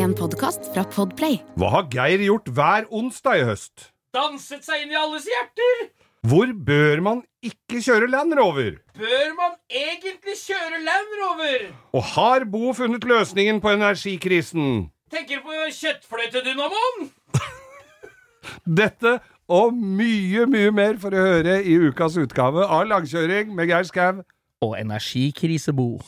En podkast fra Podplay. Hva har Geir gjort hver onsdag i høst? Danset seg inn i alles hjerter! Hvor bør man ikke kjøre Land Rover? Bør man egentlig kjøre Land Rover? Og har Bo funnet løsningen på energikrisen? Tenker på kjøttfløytedynamoen? Dette og mye, mye mer for å høre i ukas utgave av Langkjøring med Geir Skau. Og energikrisebo.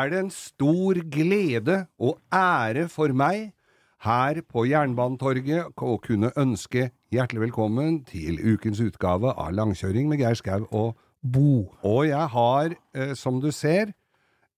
Er det en stor glede og ære for meg her på Jernbanetorget å kunne ønske hjertelig velkommen til ukens utgave av Langkjøring med Geir Skau og Bo. Og jeg har, eh, som du ser,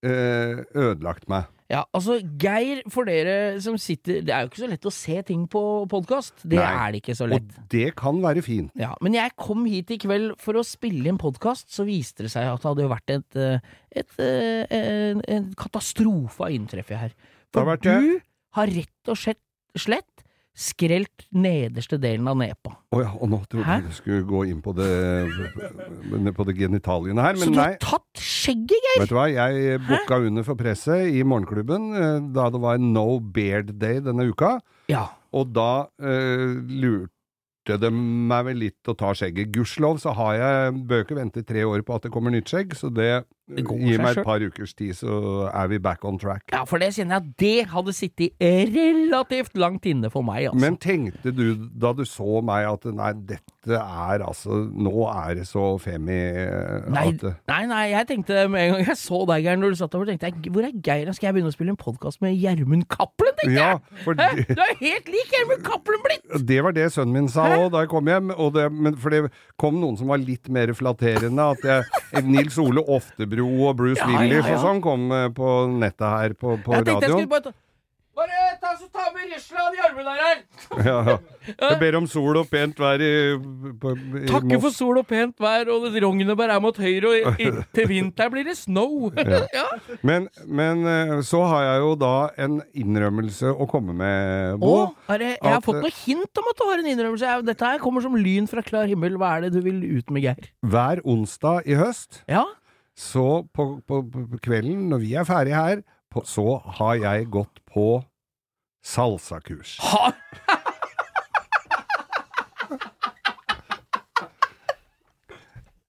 eh, ødelagt meg. Ja, altså, Geir, for dere som sitter Det er jo ikke så lett å se ting på podkast. Det Nei. er det ikke så lett. Og det kan være fint. Ja, men jeg kom hit i kveld for å spille inn podkast, så viste det seg at det hadde jo vært et, et, et, eh, en, en katastrofe av inntreffet her. For du har rett og slett, slett skrelt nederste delen av nepa. Å ja, og nå trodde jeg du skulle gå inn på det, på det genitaliene her, så men du nei. har tatt skjegget, Geir! Vet du hva, jeg booka under for presset i morgenklubben eh, da det var No Beard Day denne uka. Ja. Og da eh, lurte det meg vel litt å ta skjegget. Gudskjelov så har jeg bøker ventet tre år på at det kommer nytt skjegg, så det, Det går Gi meg et par ukers tid, så er vi back on track. ja, for det kjenner jeg at det hadde sittet relativt langt inne for meg, altså. Men tenkte du da du så meg at nei, dette er altså Nå er det så femi eh, Nei, at nei, nei, jeg tenkte med en gang jeg så deg, Geir, når du satt der, tenkte jeg hvor er Geir? Skal jeg begynne å spille en podkast med Gjermund Cappelen, tenkte Ja, jeg! Det- Du er helt lik Gjermund Cappelen blitt! Det var det sønnen min sa òg da jeg kom hjem. Og det, men for det kom noen som var litt mer flatterende. At jeg, Nils Ole Oftebro og Bruce Willis og sånn kom eh, på nettet her på, på Jeg radioen. jeg bare ta Bare ta, så ta med Russland, i er her! Ja. Jeg ber om sol og pent vær i, på, i Takke for sol og pent vær, og rognebær er mot høyre, og i, til vinteren blir det snow. ja. Men, men eh, så har jeg jo da en innrømmelse å komme med, Bo. Å, det, jeg har At, fått noe hint om at du har en innrømmelse. Dette her kommer som lyn fra klar himmel. Hva er det du vil ut med, Geir? Hver onsdag i høst, Ja? Så på, på, på kvelden når vi er ferdige her, på, så har jeg gått på salsakurs. Ha!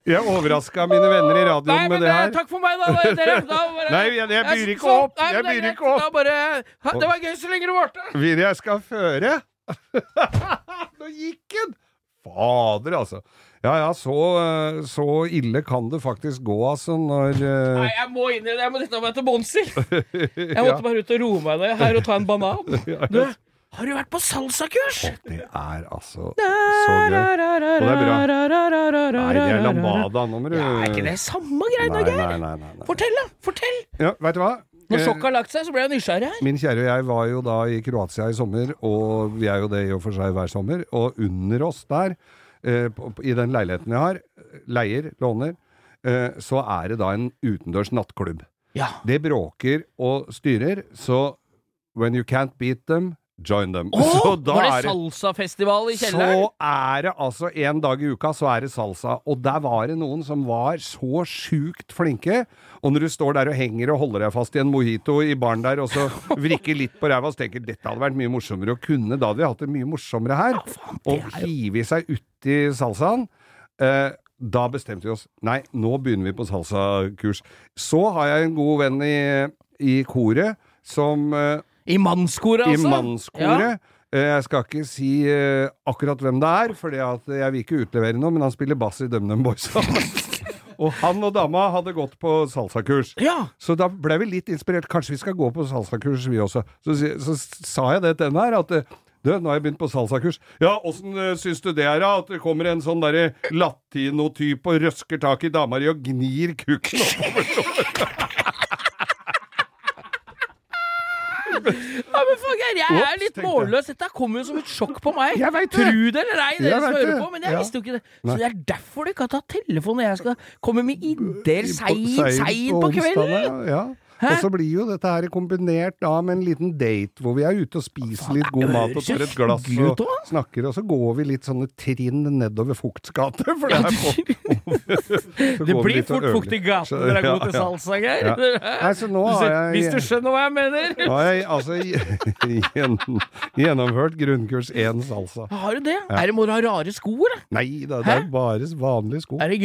Jeg overraska mine venner i radioen Nei, med det her. Takk for meg, da, dere. Da bare, Nei, jeg- jeg byr ikke så- opp. Nei, Jeg byr ikke opp. Bare, det var gøy så lenge det varte. Vil jeg skal føre? Nå gikk den! Fader, altså. Ja ja, så, eh, så ille kan det faktisk gå, altså, når uh... Nei, jeg må inn i det. Jeg må dette meg til bunns i. Jeg ja, måtte bare ut og roe meg ned her og ta en banan. Du, har du vært på salsakurs? Det er altså så gøy. Og det er bra. Nei, det er lambada. Nå må du Ja, er ikke det samme greiene, Geir? Fortell, da. Fortell. Ja, veit du hva? Når Eh, sjokket har lagt seg, så ble jeg nysgjerrig her. Min kjære og jeg var jo da i Kroatia i sommer, og vi er jo det i og for seg hver sommer. Og under oss der, eh, på, i den leiligheten jeg har, leier, låner, eh, så er det da en utendørs nattklubb. Ja. Det bråker og styrer, så when you can't beat them, join them. Oh, var det salsafestival i kjelleren? så er det altså en dag i uka, så er det salsa. Og der var det noen som var så sjukt flinke. Og når du står der og henger og holder deg fast i en mojito i baren der, og så vrikker litt på ræva, så tenker dette hadde vært mye morsommere å kunne. Da hadde vi hatt det mye morsommere her. Og hive seg uti salsaen. Eh, da bestemte vi oss. Nei, nå begynner vi på salsakurs. Så har jeg en god venn i, i koret som eh, I mannskoret, altså? i mannskoret. Ja. Jeg skal ikke si eh, akkurat hvem det er, for jeg vil ikke utlevere noe, men han spiller bass i DumDum Boys. og han og dama hadde gått på salsakurs. Ja. Så da ble vi litt inspirert. Kanskje vi skal gå på salsakurs, vi også. Så, så, så sa jeg det til henne her, at eh, du, nå har jeg begynt på salsakurs. Ja, åssen uh, syns du det er, da? At det kommer en sånn derre latinotype og røsker tak i dama di og gnir kukken oppover? Ja, men fuck, jeg, jeg er litt målløs. Dette kommer jo som et sjokk på meg. Jeg vet det. Tro det eller ei, dere som hører på. Men jeg visste jo ikke det. Så det er derfor du ikke har tatt telefonen når jeg skal komme med ideer seint på kvelden. Ja. Og så blir jo dette her kombinert da med en liten date hvor vi er ute og spiser litt god mat og tar et glass og snakker, og så går vi litt sånne trinn nedover Fukts gate. For det, er på, Det blir fort fukt i gaten når det er god til salsa, Geir. Nei, så nå har jeg Hvis du skjønner hva jeg mener. nå har jeg altså gjen- gjennomført grunnkurs én salsa. Har du det? Er det, må du ha rare sko, eller? Nei da, det er bare vanlige sko. Er det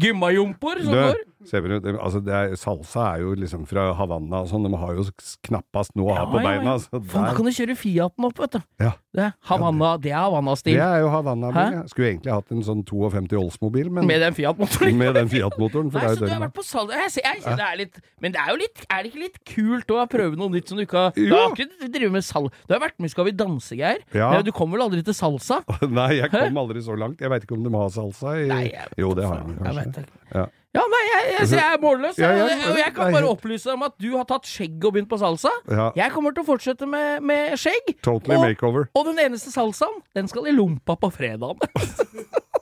gymmajomper som går? Altså det er, salsa er jo liksom fra Havanna og sånn, de har jo knappast noe å ha på beina. Faen, da kan du kjøre Fiaten opp, vet du. ja, Det Havanna, det er det Havanna-stil. er jo Havanna-bil. Ja. Skulle egentlig hatt en sånn 52 Oldsmobil, men Med den Fiat-motoren. med den Fiat-motoren. Nei, så du har vært på salg Jeg, ser- jeg det er litt Men det er jo litt Er det ikke litt kult å prøve noe nytt som du ikke har Du har ikke drevet med Salsa Du har vært med Skal vi danse, Geir. Ja. Men Du kommer vel aldri til salsa? Nei, jeg kom aldri så langt. Jeg veit ikke om de har salsa i Nei, jeg Jo, det har de jeg kanskje. ikke. Ja. Ja, nei, jeg, jeg, jeg er målløs. Ja, ja, jeg, og jeg kan bare opplyse om at du har tatt skjegg og begynt på salsa. Ja. Jeg kommer til å fortsette med, med skjegg. Totally og, makeover. og den eneste salsaen, den skal i lompa på fredagen.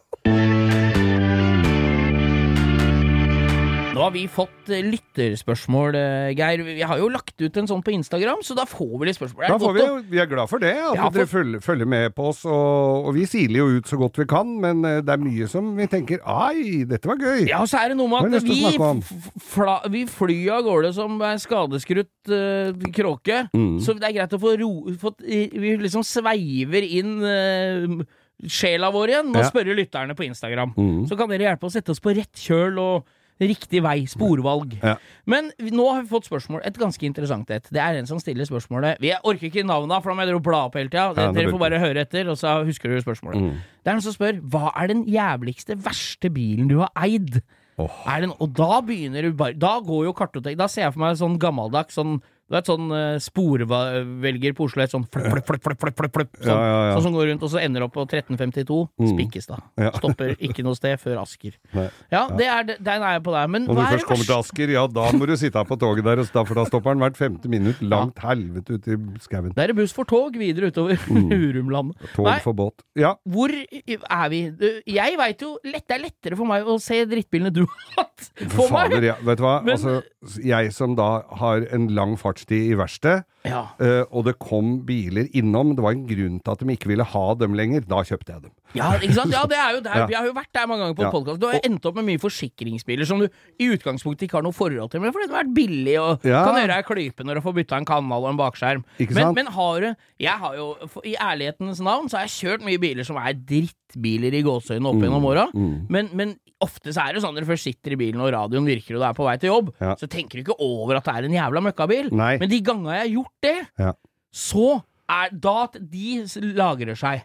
Nå har vi fått eh, lytterspørsmål, eh, Geir. Vi har jo lagt ut en sånn på Instagram, så da får vi litt spørsmål. Er vi, vi er glad for det, at Ja, dere følger, følger med på oss. Og, og vi siler jo ut så godt vi kan, men eh, det er mye som vi tenker Ai, dette var gøy! Ja, så er det noe med at vi, fla, vi flyr av gårde som ei skadeskrutt uh, kråke. Mm. Så det er greit å få ro få, Vi liksom sveiver inn uh, sjela vår igjen og Ja. spørre lytterne på Instagram. Mm. Så kan dere hjelpe oss å sette oss på rett kjøl og riktig vei. Sporvalg. Ja. Men nå har vi fått spørsmål. Et ganske interessant et. Det er en som stiller spørsmålet Vi orker ikke navnet, for da må jeg bla opp hele tida. Ja, dere får bare høre etter, og så husker dere spørsmålet. Mm. Det er noen som spør hva er den jævligste, verste bilen du har eid? Oh. Er og da begynner du bare Da går jo kartotek Da ser jeg for meg sånn gammeldags sånn Du vet sånn uh, sporvelger på Oslo, et sånn flipp, flipp, flipp, flipp, flipp, flipp, sånn, Ja, ja, ja. sånn som går rundt, og så ender opp på 1352. Spikkestad. Ja. Stopper ikke noe sted før Asker. Nei. Ja, det er, det- den er jeg på der. Men Når du det først kommer til? Asker, ja da må du sitte her på toget der, for da stopper den hvert femte minutt langt helvete ute i skauen. Da er det buss for tog videre utover Hurumlandet. Mm. Tog Nei, for båt. Ja, hvor er vi? Jeg veit jo Det er lettere for meg å se drittbilene du har For meg. fader, ja. vet du hva? Men- altså, jeg som da har en lang fartstid i verksted, Ja. uh, og det kom biler innom, det var en grunn til at de ikke ville ha dem lenger, da kjøpte jeg dem. Ja, ikke sant? ja, det er jo der. Vi har jo vært der mange ganger på Ja. podcast. Du har endt opp med mye forsikringsbiler som du i utgangspunktet ikke har noe forhold til, men fordi de har vært billige og kan gjøre deg klype når du får bytta en kanal og en bakskjerm. Ikke Men, men har du Jeg har jo, i ærlighetens navn, så har jeg kjørt mye biler som er drittbiler i gåseøynene opp gjennom åra. mm. Men, men ofte så er det sånn når du først sitter i bilen og radioen virker og du er på vei til jobb, Ja. så tenker du ikke over at det er en jævla møkkabil. Nei. Men de gangene jeg har gjort det, Ja. så er da de lagrer seg.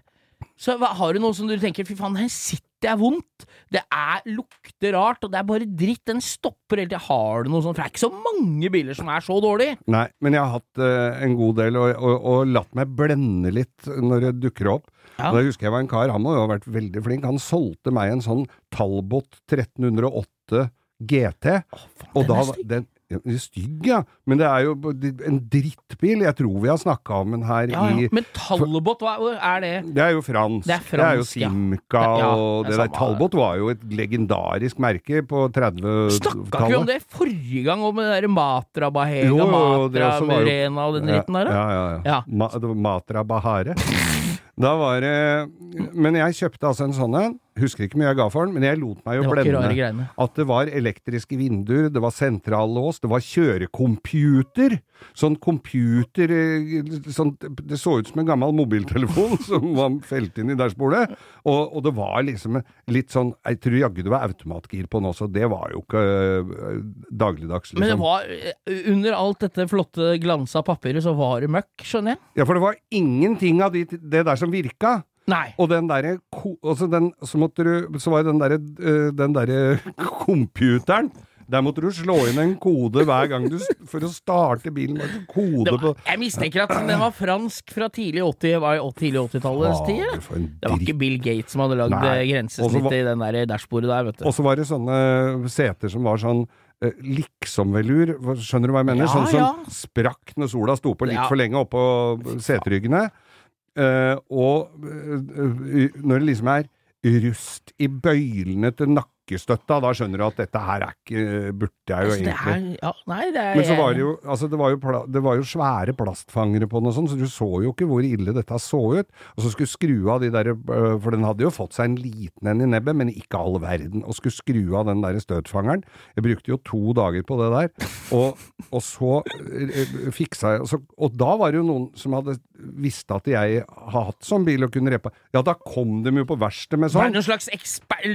Så har du noe som du tenker Fy faen, her sitter jeg vondt. Det er lukter rart, og det er bare dritt. Den stopper hele tida. Har du noe sånt? For det er ikke så mange biler som er så dårlige. Nei, men jeg har hatt uh, en god del, og, og, og latt meg blende litt når det dukker opp. Ja. Da husker jeg var en kar, han må jo ha vært veldig flink, han solgte meg en sånn Talbot 1308 GT. Og den da er stygg. den er Stygg, ja. Men det er jo en drittbil. Jeg tror vi har snakka om den her Ja, ja. i Men Talbot, hva er det? Det er jo fransk. Det er fransk, jo. Simca, Det- ja, og det det er der Talbot var jo et legendarisk merke på Snakka ikke vi om det forrige gang, om det derre Matra Bahega, Jo, jo, Matra Murena og den dritten der? da? Ja, ja, ja. Ja. Ma, Matra Bahare. Da var det Men jeg kjøpte altså en sånn en. Husker ikke mye jeg ga for den, men jeg lot meg jo blende. At det var elektriske vinduer, det var sentrallås, det var kjørecomputer. Sånn computer eh, sånn, Det så ut som en gammel mobiltelefon som var felt inn i dashbordet. Og, og det var liksom litt sånn Jeg tror jaggu det var automatgir på den også. Det var jo ikke eh, dagligdags, liksom. Men det var eh, under alt dette flotte glansa papiret, så var det møkk, skjønner jeg. Ja, for det var ingenting av de, det der som virka. Nei. Og den derre altså så, så var jo den derre øh, Den der computeren Der måtte du slå inn en kode hver gang du For å starte bilen. var du kode Det på jeg mistenker at den var fransk fra tidlig 80, var i tidlig 80-tallets tid. Det var ikke Bill Gates som hadde lagd Nei. eh, grensesnittet var- i den der dashbordet der, vet du. Og så var det sånne seter som var sånn liksomvelur liksom-velur, skjønner du hva jeg mener? Ja, sånn som ja. sprakk når sola sto på litt Ja. for lenge oppå seteryggene. Eh, og eh, når det liksom er rust i bøylene til nakkestøtta, da skjønner du at dette her er ikke Burde jeg jo Altså, det egentlig er, ja, nei, det er men så var det jo, altså det var jo, pla det var jo svære plastfangere på den og sånn, så du så jo ikke hvor ille dette så ut. Og så skulle skru av de der, øh, for den hadde jo fått seg en liten en i nebbet, men ikke all verden. Og skulle skru av den der støtfangeren. Jeg brukte jo to dager på det der. Og, og så øh, fiksa jeg, og, og da var det jo noen som hadde visste at jeg har hatt sånn bil og kunne repa. Ja, da kom de jo på verkstedet med sånn. det noen slags eksper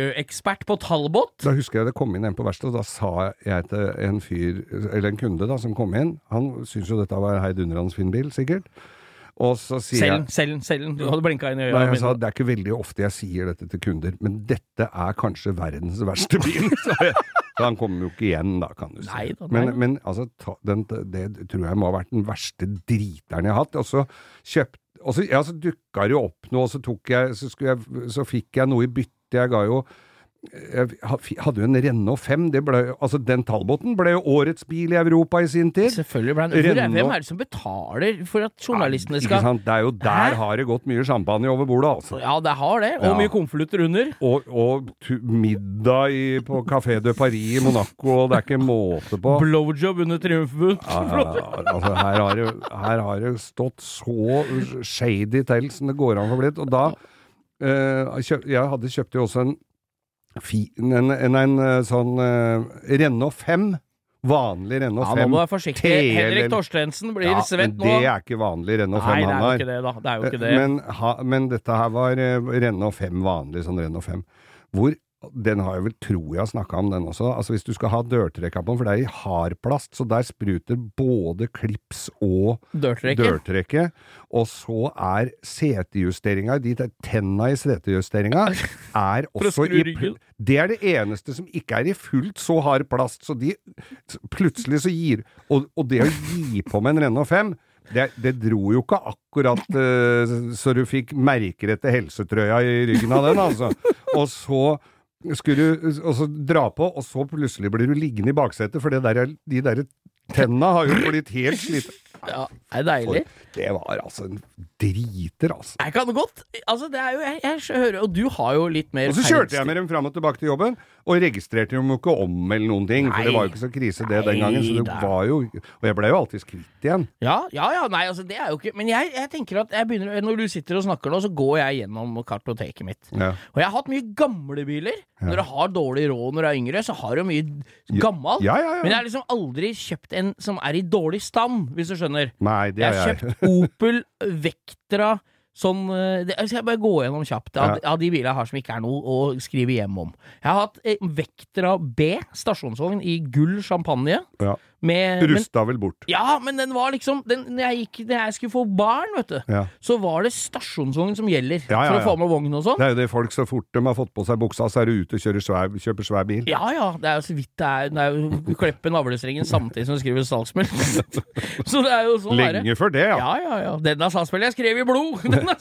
nærmiljøekspert på Talbot? Da husker jeg det kom inn en på verkstedet, og da sa jeg til en fyr, eller en kunde da, som kom inn, han syntes jo dette var en heidundrende fin bil, sikkert. Og så sier selv, jeg Selv, selv. Du hadde blinka inn i Nei, øya. jeg sa det er ikke veldig ofte jeg sier dette til kunder, men dette er kanskje verdens verste bil. Så han kommer jo ikke igjen, da, kan du si. Nei da, nei men, men altså, ta, den, det tror jeg må ha vært den verste driteren jeg har hatt. Og så kjøpt og så, ja, så dukka det jo opp noe, og så, jeg, så, jeg, så fikk jeg noe i bytte. Jeg ga jo jeg hadde jo en Renault 5. Det ble, altså Den Talboten ble jo årets bil i Europa i sin tid. Selvfølgelig ble er, Renault- Hvem er det som betaler for at journalistene Ikke skal sant? Det er jo der Hæ? har det gått mye champagne over bordet, altså. Ja, det har det. Og Ja. mye konvolutter under. Og, og middag i, på Café de Paris i Monaco, og det er ikke måte på. Blowjob under triumfbuen. Ja, ja, ja, altså, her, har det, her har det stått så shady til som det går an for blitt. Og da Jeg hadde kjøpt jo også en, fin, en, en, en, eh, sånn uh, Renault 5. Vanlig Renault Ja, 5. nå må du være forsiktig. Henrik Torstensen blir Ja, svett nå. det er ikke vanlig Renault 5 Nei, det er han jo har. ikke det, da. Det er jo ikke det. Men, ha, men dette her var eh, Renault 5 vanlig, sånn Renault 5. Hvor den har jeg vel, tror jeg snakka om den også. Altså Hvis du skal ha dørtrekka på den, for det er i hardplast, så der spruter både klips og dørtrekket. dørtrekke. Og så er setejusteringa, de tenna i setejusteringa, er også i. Det er det eneste som ikke er i fullt så hard plast, så de plutselig så gir Og, og det å gi på med en Renault 5 det, det dro jo ikke akkurat uh, så du fikk merker etter helsetrøya i ryggen av den, altså. Og så skulle du dra på, og så plutselig blir du liggende i baksetet, for der, de der tenna har jo blitt helt slitt. Ja, det er deilig. Det var altså en driter, altså. Jeg kan godt Altså, det er jo Jeg, jeg hører Og du har jo litt mer Og så kjørte jeg med dem fram og tilbake til jobben, og registrerte dem jo ikke om eller noen ting, for det var jo ikke så krise det den gangen, så det da. var jo Og jeg blei jo alltid kvitt igjen. Ja, ja, ja, nei, altså det er jo ikke Men jeg, jeg tenker at jeg begynner Når du sitter og snakker nå, så går jeg gjennom kartoteket mitt. Ja. Og jeg har hatt mye gamle biler. Når du har dårlig råd når du er yngre, så har du mye gammel. Ja, ja, ja. Men jeg har liksom aldri kjøpt en som er i dårlig stand, hvis du skjønner. Nei, det Jeg har kjøpt Opel Vectra Sånn, eh, det, Skal jeg bare gå gjennom kjapt av, Ja. av de bilene jeg har som ikke er noe å skrive hjem om. Jeg har hatt eh, Vectra B stasjonsvogn i gull champagne. Ja. Med, men, Rusta vel bort. ja, men den var liksom den, når, jeg gikk, når jeg skulle få barn, vet du, Ja. så var det stasjonsvogn som gjelder Ja, ja, for å få med vogn og sånn. Det er jo det folk så fort de har fått på seg buksa, så er du ute og kjører svær, kjøper svær bil. Ja ja, det er jo så vidt det er. Det er jo, du klepper navlestrengen samtidig som du skriver salgsmelk. så det er jo sånn Lenge det. Lenge før det, ja. Ja, ja, ja. Den er salgsspillet jeg skrev i blod! Den er...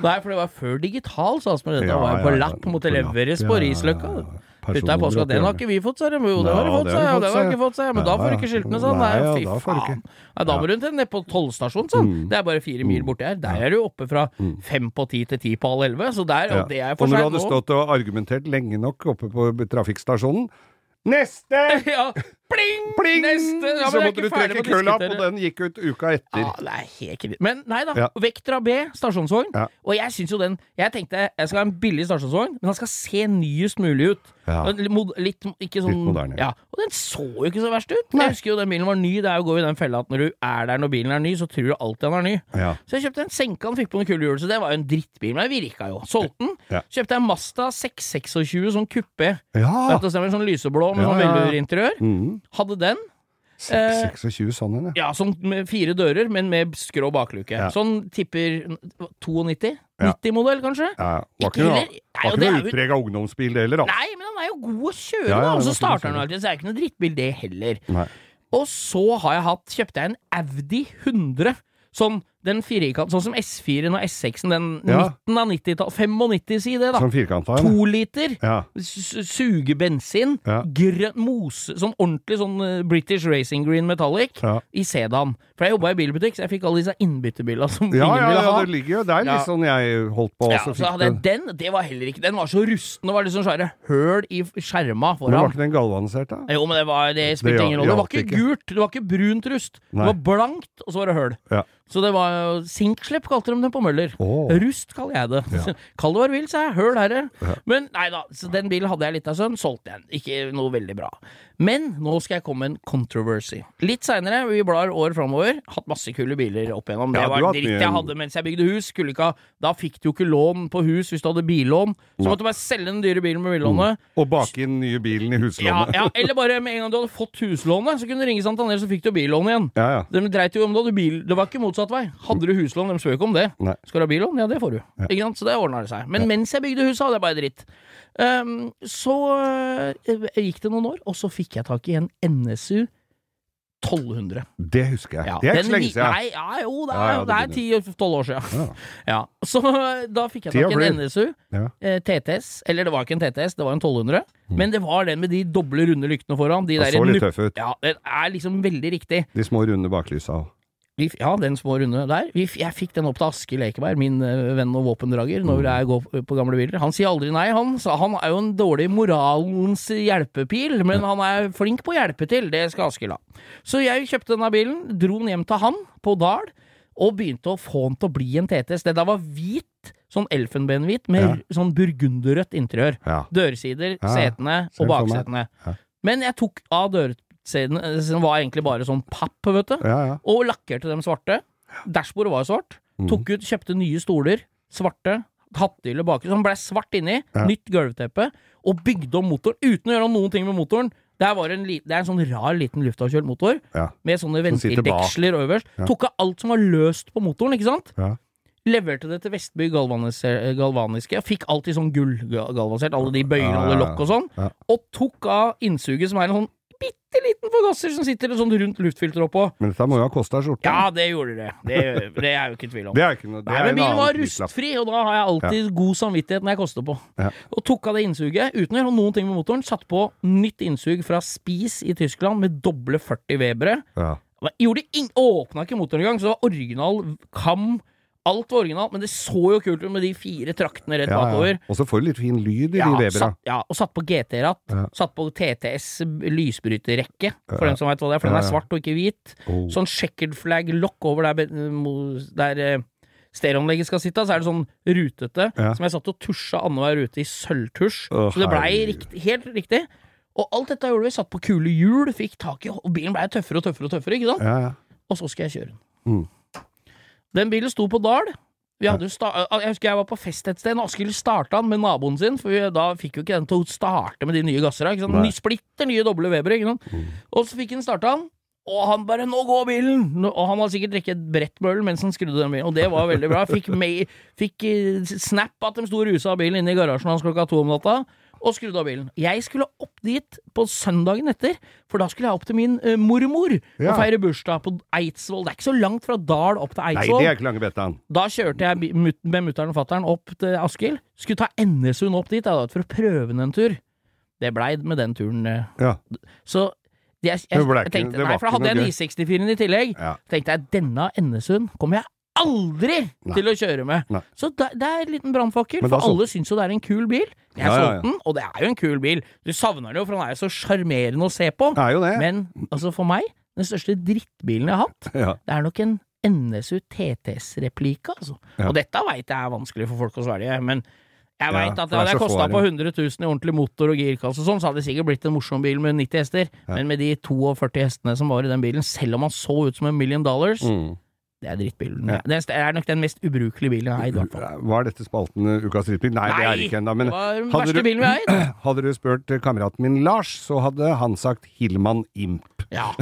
Nei, for det var før digital salgsspill. Dette Ja, var jo på lapp, måtte leveres på Risløkka. ja, ja. Putta er påska. Den har ikke vi fått, sa de. Jo, det har de fått, sa jeg. har ikke fått, sa jeg. Men da får ikke skiltene sånn. Nei, Nei, fy faen. Nei, da må du ned på tollstasjonen, sa han. Det er bare fire mil borti her. Der er du oppe fra fem på ti til ti på halv elleve, så der, og det er Og for når du hadde stått og argumentert lenge nok oppe på trafikkstasjonen Neste! Ja, pling! Pling! Neste! Ja, så måtte du trekke kølla, og den gikk ut uka etter. Ja, det er helt kritisk. Men nei da. Ja. Vectra B stasjonsvogn. Ja. Og jeg syns jo den Jeg tenkte jeg skal ha en billig stasjonsvogn, men den skal se nyest mulig ut. Ja. Litt, ikke sånn Litt moderne. Ja. Og den så jo ikke så verst ut. Nei. Jeg husker jo den bilen var ny. Det er jo å gå i den fella at når du er der når bilen er ny, så tror du alltid den er ny. Ja. Så jeg kjøpte en senka, han fikk på noen kule hjul, så det var jo en drittbil, men den virka jo. Solgte den. Ja. Kjøpte en Masta 626 sånn kuppé. ja. Sånn lyseblå med sånn velvurinteriør. Mm. Hadde den. Eh, 26 sånn en, ja. Sånn med fire dører, men med skrå bakluke. Ja. Sånn tipper 92? Ja. 90-modell, kanskje? ja. Var Ikke ikke noe, var ikke noe utprega jo- ungdomsbil, det heller, Da. Nei, men han er jo god å kjøre, Ja. Og så er starter han alltid, så er det ikke noe drittbil, det heller. Nei. Og så har jeg hatt, kjøpte jeg en Audi 100. Sånn Den firkant, sånn som S4-en og S6-en, den Ja. midten av 90-tallet 95, si det, da. Sånn firkanta en. To liter. Ja. Suge bensin. Ja. Grønn mose. Sånn ordentlig sånn eh, British Racing Green Metallic Ja. i sedan. For jeg jobba i bilbutikk, så jeg fikk alle disse innbyttebilene som Ja, ingen ja, ville ja, ha. det ligger jo der, er litt sånn jeg holdt på Ja, også. så hadde jeg den. Det var heller ikke Den var så rusten. Det var liksom sånn svære høl i skjerma foran. Men var ikke den galvanisert, da? Jo, men det, var, det spilte ingen rolle. Det var ikke. gult, det var ikke brunt rust. Nei. Det var blankt, og så var det høl. Ja. Så det var jo Sinkslepp kalte de det på Møller. Oh. Rust kaller jeg det. Ja. Kall det hva du vil, sa jeg. Høl herre. Ja. Men nei da, så den bilen hadde jeg litt av sønn. Solgte jeg den. Ikke noe veldig bra. Men nå skal jeg komme med en controversy. Litt seinere, vi blar år framover, hatt masse kule biler opp igjennom. Det Ja, var dritt jeg hadde mens jeg bygde hus. Skulle ikke da fikk du jo ikke lån på hus hvis du hadde billån. Så måtte du bare selge den dyre bilen med billånet. Og bake inn nye bilen i huslånet. ja, eller bare med en gang du hadde fått huslånet, så kunne du ringe Santander, så fikk du billånet igjen. Ja, ja. De dreit jo om du hadde bil Det var ikke motsatt vei. Hadde du huslån, de spør ikke om det. Nei. Skal du ha billån? Ja, det får du. Ja. Så det ordna det seg. Men mens jeg bygde huset, hadde jeg bare dritt. Um, så uh, gikk det noen år, og så fikk jeg tak i en NSU 1200. Det husker jeg. Ja, det er ikke så lenge siden. Nei, ja, jo, det er, ja, det er 10-12 år siden. Ja. Ja. Så da fikk jeg tak i en. NSU. Ja. Eh, TTS. Eller det var ikke en TTS, det var en 1200. Men det var den med de doble runde lyktene foran. De Det der så litt tøff ut. Ja, det er liksom veldig riktig. De små runde baklysa òg. Ja, den små runde der. Vi, jeg fikk den opp til Askild Ekeberg, min eh, venn og våpendrager, når jeg går på gamle biler. Han sier aldri nei, han. Så han er jo en dårlig moralens hjelpepil, men han er flink på å hjelpe til. Det skal Askild ha. Så jeg kjøpte denne bilen, dro den hjem til han på Dal, og begynte å få den til å bli en TTS. Det der var hvit, sånn elfenbenhvit, med Ja. sånn burgunderrødt interiør. Ja. Dørsider, setene og baksetene. Men jeg tok av dørsetene, eh, som var egentlig bare sånn papp, vet du ja, ja. og lakkerte dem svarte. Dashbordet var svart. Mm. Tok ut, kjøpte nye stoler, svarte. Hattehylle baki, som ble svart inni. Ja. Nytt gulvteppe. Og bygde om motoren uten å gjøre noen ting med motoren. Det, var en, det er en sånn rar liten luftavkjølt motor med sånne ventildeksler øverst. Tok av alt som var løst på motoren, ikke sant? Ja. Leverte det til Vestby galvanis galvaniske. Jeg fikk alltid sånn gullgalvanisert, alle de bøyene, alle lokk og sånn. Og tok av innsuget, som er en sånn bitte liten forgasser som sitter sånn rundt luftfilteret oppå. Men dette må jo ha kosta skjorta. Ja, det gjorde det. Det, det er jo ikke tvil om. Det er ikke noe det Nei, men bilen var rustfri, og da har jeg alltid god samvittighet når jeg koster på. Ja. Og tok av det innsuget uten å gjøre noen ting med motoren. Satt på nytt innsug fra Spis i Tyskland med doble 40 Webere. Ja. Gjorde ing- Åpna ikke motoren engang, så det var original kam. Alt var originalt, men det så jo kult ut med de fire traktene rett Ja, ja. bakover. Og så får du litt fin lyd i Ja, de Webera. ja, og satt på GT-ratt. Ja. Satt på TTS lysbryterrekke, for Ja. dem som veit hva det er. For den er svart og ikke hvit. Oh. Sånn checkered flag lokk over der, der eh, stereoanlegget skal sitte. Så er det sånn rutete, Ja. som jeg satt og tusja annenhver rute i sølvtusj. Oh, så det blei rikt, helt riktig. Og alt dette gjorde vi. Satt på kule hjul, fikk tak i Og bilen blei tøffere og tøffere og tøffere, ikke sant? Ja, ja. Og så skal jeg kjøre den. Mm. Den bilen sto på Dal. Jo sta jeg husker jeg var på fest et sted, og Askild starta den med naboen sin, for vi, da fikk jo ikke den til å starte med de nye gassera. Ikke sant? Ny, splitter nye doble Weber, ikke sant? Og så fikk han starta den, og han bare 'Nå går bilen!' Og han hadde sikkert drukket et brett med mens han skrudde den bilen, og det var veldig bra. Fikk, fikk eh, snap at de sto rusa av bilen inne i garasjen hans klokka to om natta. Og skrudde av bilen. Jeg skulle opp dit på søndagen etter, for da skulle jeg opp til min uh, mormor Ja. og feire bursdag på Eidsvoll. Det er ikke så langt fra Dal opp til Nei, Eidsvoll. det er ikke lange bettaen. Da kjørte jeg med mutter'n og fatter'n opp til Askild. Skulle ta NSU-en opp dit da, for å prøve den en tur. Det blei med den turen. Uh. Ja. Så jeg, jeg, jeg tenkte, nei, for da hadde jeg en I64-en i tillegg. Ja. tenkte jeg denne NSU-en kommer jeg aldri Nei. til å kjøre med. Nei. Så det, det er en liten brannfakkel, for alle syns jo det er en kul bil. Jeg Ja, ja, solgte den, og det er jo en kul bil. Du savner den jo, for den er jo så sjarmerende å se på. Men altså for meg, den største drittbilen jeg har hatt, Ja. det er nok en NSU TTS-replika, altså. Ja. Og dette veit jeg er vanskelig for folk å svelge, men jeg Ja, veit at det hadde kosta på 100 000 i ordentlig motor og girkasse og sånn, så hadde det sikkert blitt en morsom bil med 90 hester. Ja. Men med de 42 hestene som var i den bilen, selv om han så ut som en million dollars, Mm. Det er drittbilen. Ja. Det er nok den mest ubrukelige bilen jeg har eid, i hvert fall. Var dette spalten uh, Ukas drittbil? Nei, det er det ikke ennå. Men det var den hadde verste du- bilen vi har eid. hadde du spurt uh, kameraten min Lars, så hadde han sagt Hillman Imp. Ja.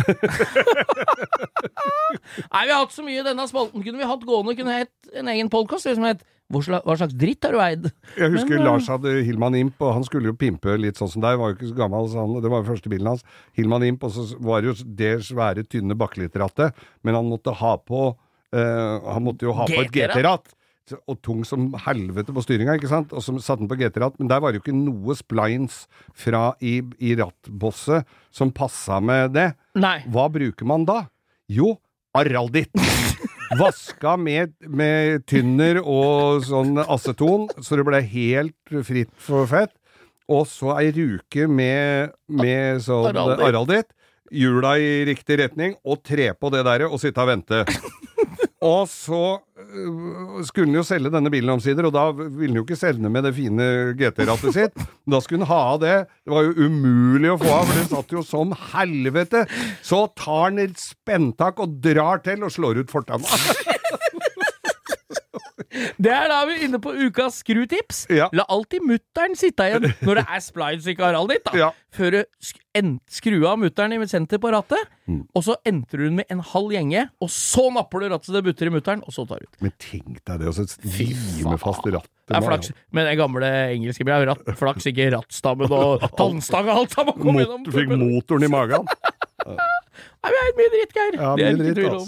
Nei, vi har hatt så mye i denne spalten. Kunne vi hatt gående, kunne hett en egen podkast som het Hva slags dritt har du eid? Jeg husker Men, uh, Lars hadde Hillman Imp, og han skulle jo pimpe litt sånn som deg. Var jo ikke så gammel, så han, det var jo første bilen hans. Hillman Imp, og så var det jo det svære, tynne bakelitterattet. Men han måtte ha på eh, Han måtte jo ha på et GT-ratt. Og tung som helvete på styringa, ikke sant? Og så satte han på GT-ratt, men der var det jo ikke noe splines fra i, i rattbosset som passa med det. Nei. Hva bruker man da? Jo, Aralditt. Vaska med, med tynner og sånn aceton, så det ble helt fritt for fett. Og så ei ruke med, med sånn araldit. Hjula i riktig retning, og tre på det der og sitte og vente. Og så øh, skulle han jo selge denne bilen omsider, og da ville han jo ikke selge den med det fine GT-rattet sitt. Da skulle han ha av det. Det var jo umulig å få av, for det satt jo som helvete. Så tar han et spenntak og drar til og slår ut fortanna. Det er da vi er inne på ukas skrutips. Ja. La alltid mutter'n sitte igjen når det er splines i Harald ditt. da Ja. Før du skru av mutter'n i senter på rattet, Mm. og så entrer hun med en halv gjenge, og så napper du rattet så det butter i mutter'n, og så tar du ut. Men tenk deg det, og så lime fast rattet. Det er flaks med den gamle engelske bilen. Ratt, flaks, ikke rattstammen og tannstang og alt sammen. Kom gjennom Mot, fikk motoren i magen. Nei, vi er mye dritt, Geir. Ja, det er mye ikke tvil om.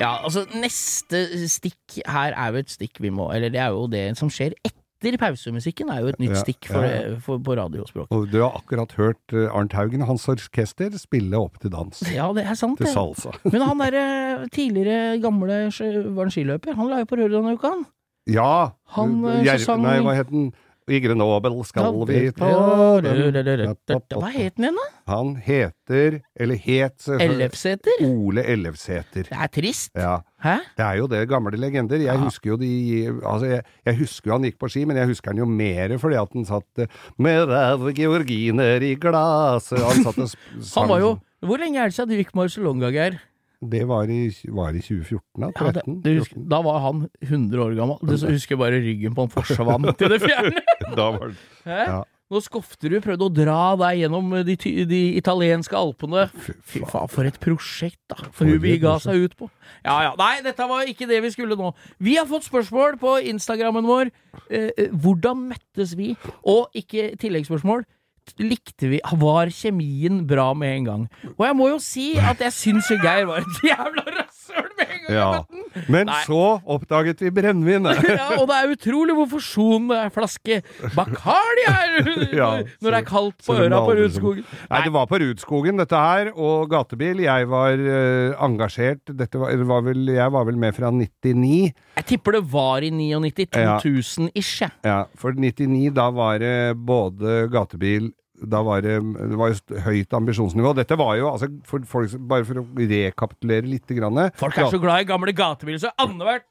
Ja, altså, neste stikk her er jo et stikk vi må Eller det er jo det som skjer etter pausemusikken, er jo et nytt Ja, stikk for, ja. for, på radiospråk. Og du har akkurat hørt eh, Arnt Haugen og hans orkester spille opp til dans. Ja, det er sant, Til det. salsa. Men han derre tidligere gamle var han skiløper, han la jo på røret denne uka, han. Ja! Han, eh, Gjer- Nei, hva het den? I Grenoble skal vi ta Hva het den igjen, da? Han heter, eller het Ellefsæter? Ole Ellefsæter. Det er trist. Ja. Hæ? Det er jo det gamle legender. Jeg Ja. husker jo de Altså, jeg, jeg husker jo han gikk på ski, men jeg husker han jo mer fordi at han satt eh, med ræv georginer i glasset Han satt og sang Han var jo. Hvor lenge er det siden du gikk Marcialonga, Geir? Det var i, var i 2014, da? Ja, det, 13? husker, da var han 100 år gammel. Du husker bare ryggen på han forsvant til det fjerne. Da var det? Ja. Nå Skofterud prøvde å dra deg gjennom de, de italienske alpene. Fy faen, for et prosjekt, da. For hun vi ga seg ut på. Ja ja. Nei, dette var ikke det vi skulle nå. Vi har fått spørsmål på Instagrammen vår. Eh, eh, hvordan møttes vi? Og ikke tilleggsspørsmål. Likte vi Var kjemien bra med en gang? Og jeg må jo si at jeg syns jo Geir var et jævla rasshøl med en gang Ja. Men Nei. så oppdaget vi brennevinet. Ja, og det er utrolig hvor forsonende ei flaske Bacardi er Ja, når det er kaldt på øra på Rudskogen. Nei, det var på Rudskogen, dette her, og gatebil. Jeg var uh, engasjert. Dette var, var vel, jeg var vel med fra 99. Jeg tipper det var i 99, Ja. 2000-ish, jeg. Ja, for 99, da var det både gatebil da var det, det var jo høyt ambisjonsnivå. Dette var jo, altså, for folk, bare for å rekapitulere litt grann, Folk er så glad i gamle gatebiler, så annethvert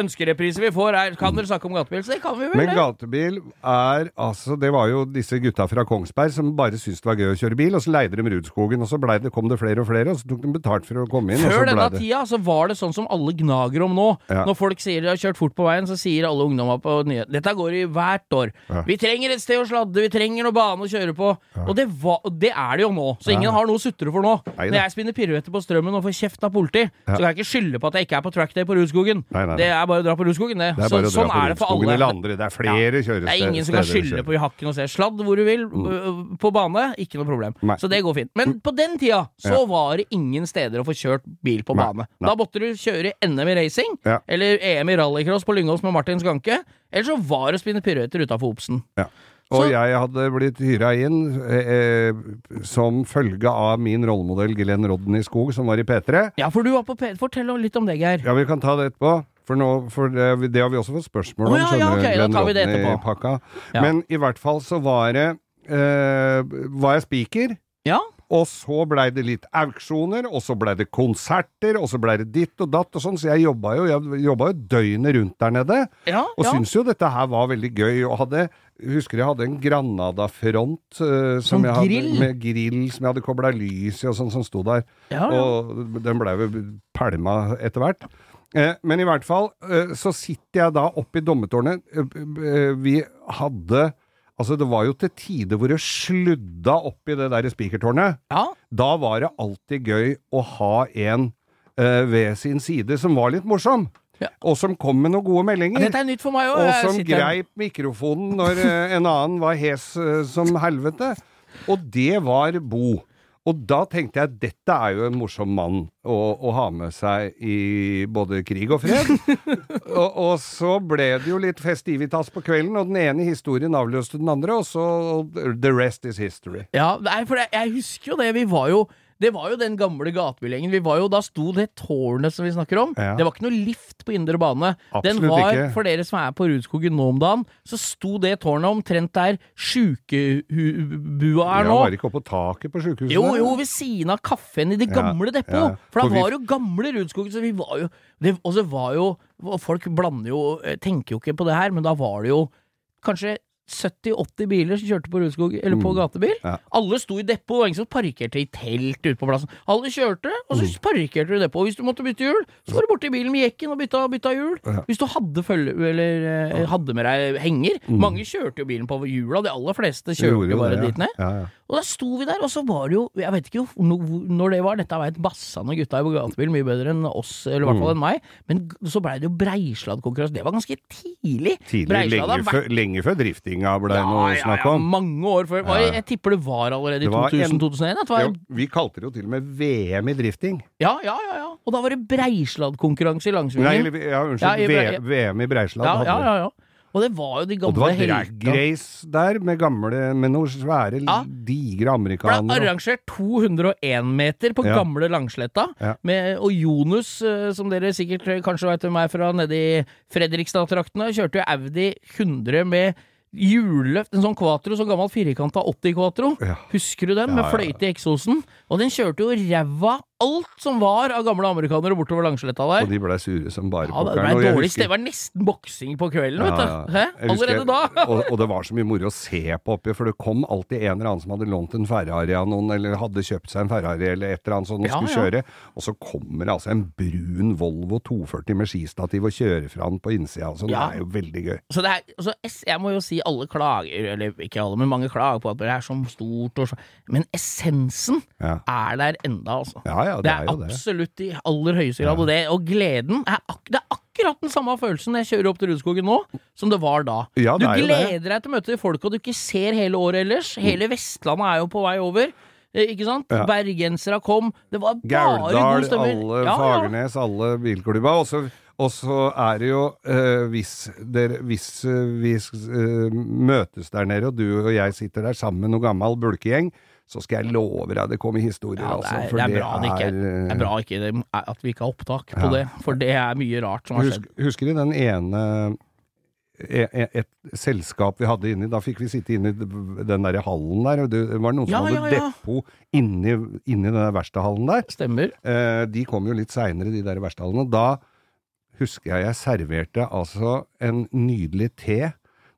ønskereprise vi får, er Kan dere snakke om gatebil? Så det kan vi vel, Men gatebil er altså Det var jo disse gutta fra Kongsberg som bare syntes det var gøy å kjøre bil, og så leide de Rudskogen, og så det, kom det flere og flere, og så tok de betalt for å komme inn. Før denne det, tida så var det sånn som alle gnager om nå. Ja. Når folk sier de har kjørt fort på veien, så sier alle ungdommer på nyhet Dette går i hvert år. Ja. Vi trenger et sted å sladde, vi trenger noe bane å kjøre på. Og det, var, det er det jo nå. Så ingen har noe å sutre for nå. Når jeg spinner piruetter på strømmen og får kjeft av politi, så kan jeg ikke skylde på at jeg ikke er på trackday på Rudskogen. Det er bare å dra på Rudskogen, det. det er Så, bare å dra sånn er det for alle. eller andre. Det er flere kjøresteder. Det er ingen som kan skylde på i hakken og se sladd hvor du vil, mm. på bane. Ikke noe problem. Nei. Så det går fint. Men på den tida så Ja. var det ingen steder å få kjørt bil på Nei. bane. Nei. Da måtte du kjøre NM i racing, Ja. eller EM i rallycross på Lyngås med Martin Skanke, eller så var det å spinne piruetter utafor Obsen. Ja. Og Så- jeg hadde blitt hyra inn eh, eh, som følge av min rollemodell Glenn Rodney Skog, som var i P3. Ja, for du var på P3. Fortell litt om det, Geir. Ja, vi kan ta det etterpå. For, nå, for det, det har vi også fått spørsmål om. Å, ja, ja, skjønner du, ok, da Glenn vi det Rodney-pakka. Ja. Men i hvert fall så var det eh, Var jeg speaker. Ja? Og så blei det litt auksjoner, og så blei det konserter, og så blei det ditt og datt og sånn, så jeg jobba jo, jeg jobba jo døgnet rundt der nede. Ja, Og ja. syntes jo dette her var veldig gøy, og hadde Husker jeg hadde en Granada-front eh, som Som med grill som jeg hadde kobla lys i, og sånn som sto der. Ja, ja. Og den blei jo pælma etter hvert. Eh, men i hvert fall eh, så sitter jeg da oppe i dommetårnet. Eh, vi hadde Altså, det var jo til tider hvor det sludda opp i det der spikertårnet. ja. Da var det alltid gøy å ha en ved sin side som var litt morsom. Ja. Og som kom med noen gode meldinger. Dette er nytt for meg òg. Og som greip mikrofonen når eh, en annen var hes eh, som helvete. Og det var Bo. Og da tenkte jeg dette er jo en morsom mann å, å ha med seg i både krig og fred. og, og så ble det jo litt festivitas på kvelden, og den ene historien avløste den andre, og så The rest is history. Ja, nei, for jeg, jeg husker jo det. Vi var jo det var jo den gamle. Vi var jo, Da sto det tårnet som vi snakker om. Ja. Det var ikke noe lift på indre bane. den Absolutt var, ikke. For dere som er på Rudskogen nå om dagen, så sto det tårnet omtrent der sjukebua er nå. Ja, var ikke oppe på taket på sjukehuset. Jo, jo, ved siden av kaffen i det Ja, gamle depot. ja. For da For vi- var jo gamle Rudskogen, så vi var jo det, Og så var jo Folk blander jo eh, Tenker jo ikke på det her, men da var det jo kanskje 70-80 biler som kjørte på Rudskog, eller på Mm. gatebil. Ja. Alle sto i depot, og ingen som parkerte i telt ute på plassen. Alle kjørte, og så Mm. parkerte du i depot. Hvis du måtte bytte hjul, så var du borti bilen med jekken og bytta, bytta hjul. Ja. Hvis du hadde følge, eller eh, hadde med deg henger. Mange kjørte jo bilen på hjula, de aller fleste Mm. Kjørte jo bare det, ja. dit ned. Ja, ja. Og da sto vi der, og så var det jo Jeg vet ikke når det var, dette veit bassene gutta i gatebil mye bedre enn oss, eller i hvert fall Mm. enn meg, men så blei det jo Breisladd-konkurranse. Det var ganske tidlig. Tidlig, lenge, vært- lenge før driftinga ble noe å snakke om. Ja, ja, mange år før. Ja. Jeg tipper det var allerede i Det var en- 2000-2001. Var, vi kalte det jo til og med VM i drifting. ja, ja, ja, ja. Og da var det Breisladd-konkurranse i langsvingen. Nei, ja, unnskyld. Ja, i Bre- VM i Breisladd. Ja, ja, ja, ja. Og det var jo de Og det var drag der, med gamle Med noen svære, Ja. digre amerikanere. er arrangert 201 meter på Ja. gamle Langsletta. Ja. Med, og Jonus, eh, som dere sikkert kanskje vet hvem er fra nedi Fredrikstad-traktene, kjørte jo Audi 100 med hjulløft, en sånn quatro, sånn gammel firkanta 80 quatro. Ja. Husker du den? Ja, Med fløyte i eksosen. Og den kjørte jo ræva alt som var av gamle amerikanere bortover Langsletta der. Og de blei sure som bare Ja, det pokkeren. dårlig husker- Det var nesten boksing på kvelden, vet du. ja. Jeg husker- Allerede da. og, og det var så mye moro å se på oppi, for det kom alltid en eller annen som hadde lånt en Ferrari av noen, eller hadde kjøpt seg en Ferrari eller et eller annet sånt og Ja, skulle ja. kjøre, og så kommer det altså en brun Volvo 240 med skistativ og kjører fra den på innsida og sånn. Ja. Det er jo veldig gøy. Så det er, altså, jeg må jo si alle klager, eller ikke alle, men mange klager på at det er så stort og så Men essensen Ja, er der enda, altså. ja, ja det, Det er er jo det. absolutt i aller høyeste grad. Og, det, og gleden er, ak det er akkurat den samme følelsen når jeg kjører opp til Rudskogen nå, som det var da. Ja, det du gleder deg til å møte de folka du ikke ser hele året ellers. Hele Vestlandet er jo på vei over. eh, Ikke sant? Ja. Bergensere kom. Det var bare Gauldal, god stemmer. alle Ja. Fagernes, alle bilklubba. Og så, og så er det jo øh, hvis, der, hvis øh, vi øh, møtes der nede, og du og jeg sitter der sammen med noe gammel bulkegjeng, så skal jeg love deg det kommer historier, Ja, det altså. er, For det er bra det ikke er, det er bra ikke det, at vi ikke har opptak på Ja. det, for det er mye rart som har Husk, skjedd. husker du den ene e- e- et selskap vi hadde inni, da fikk vi sitte inni i den der hallen der, og det var noen som Ja, hadde ja, ja. depot inni, inni den der verkstedhallen der. Stemmer. Eh, de kom jo litt seinere, de der verkstedhallene. Da husker jeg jeg serverte altså en nydelig te.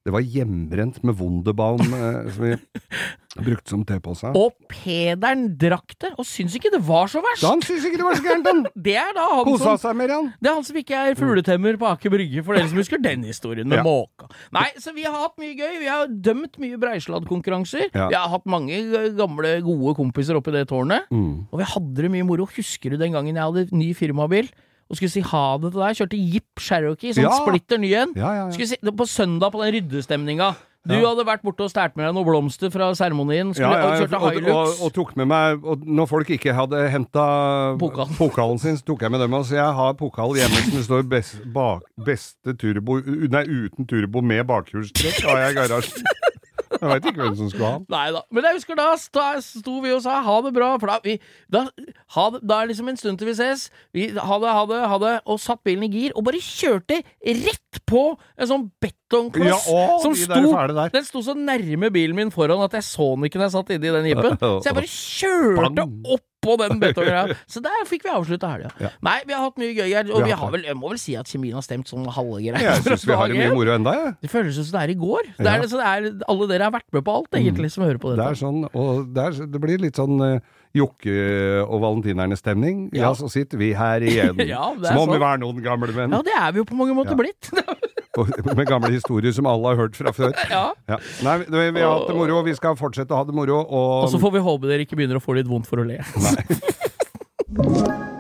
Det var hjemmebrent med Wunderbaum, eh, brukte som tepose. Og Pederen drakk det, og syns ikke det var så verst. Han syns ikke det var så gærent, han! Det er da han Kosa som seg mer, han. Det er han som ikke er fugletemmer på Aker Brygge, for dere som husker den historien med Ja. måka. Nei, så vi har hatt mye gøy. Vi har dømt mye breisladdkonkurranser. Ja. Vi har hatt mange gamle, gode kompiser oppi det tårnet. Mm. Og vi hadde det mye moro. Husker du den gangen jeg hadde ny firmabil og skulle si ha det til deg? Kjørte Jeep Cherokee, sånn Ja. splitter ny en. Ja, ja, ja. Si, på søndag på den ryddestemninga. Du Ja. hadde vært borte og stjålet med deg noen blomster fra seremonien. Ja, ja, og og, og, og tok med meg Når folk ikke hadde henta Pokalen. pokalen sin, så tok jeg med dem. Altså, jeg har pokal hjemme som det står best, bak, 'beste turbo' Nei, uten turbo med bakhjulstrekk har jeg i garasjen. Jeg veit ikke hvem som skulle ha den. Nei da. Men jeg husker da sto vi og sa ha det bra. For da, vi, da, ha det, da er det liksom en stund til vi ses. Vi, ha det, ha det, ha det. Og satt bilen i gir og bare kjørte rett på en sånn betongkloss Ja, å, som de sto der der. Den sto så nærme bilen min foran at jeg så den ikke når jeg satt inni den jeepen. Så jeg bare kjørte opp på den betonggreia. Så der fikk vi avslutta helga. Ja. Nei, vi har hatt mye gøy her. Og Vi vi har vel, jeg må vel si at kjemien har stemt sånn halve greia. Jeg syns vi har det mye moro enda, jeg. Det føles som det er i går. Det er, så det er, alle dere har vært med på alt, egentlig, som hører på Det er sånn, og det, er, det blir litt sånn uh, Jokke og valentinerne-stemning. Ja. Ja. så sitter vi her igjen. Ja, Som om vi sant. var noen gamle menn. Ja, det er vi jo på mange måter Ja. blitt. Med gamle historier som alle har hørt fra før. ja. Ja. Nei, vi, vi har hatt det moro, og vi skal fortsette å ha det moro. Og, Og så får vi håpe dere ikke begynner å få litt vondt for å le. Nei.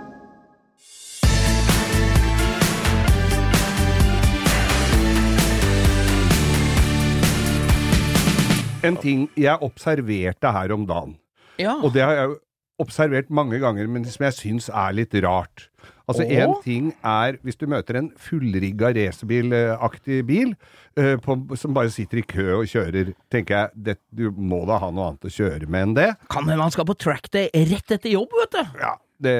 en ting jeg observerte her om dagen, Ja. og det har jeg observert mange ganger, men som jeg syns er litt rart. Altså? Én ting er hvis du møter en fullrigga racerbilaktig bil uh, på, som bare sitter i kø og kjører, tenker jeg det, du må da ha noe annet å kjøre med enn det. Kan hende han skal på trackday rett etter jobb, vet du. Ja, det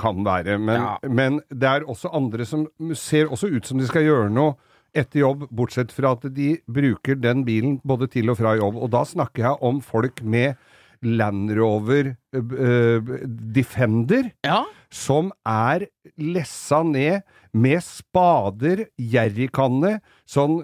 kan være. Men, Ja. men det er også andre som ser også ut som de skal gjøre noe etter jobb, bortsett fra at de bruker den bilen både til og fra jobb. Og da snakker jeg om folk med Land Rover uh, Defender Ja. som er lessa ned med spader, jerrykanne, sånn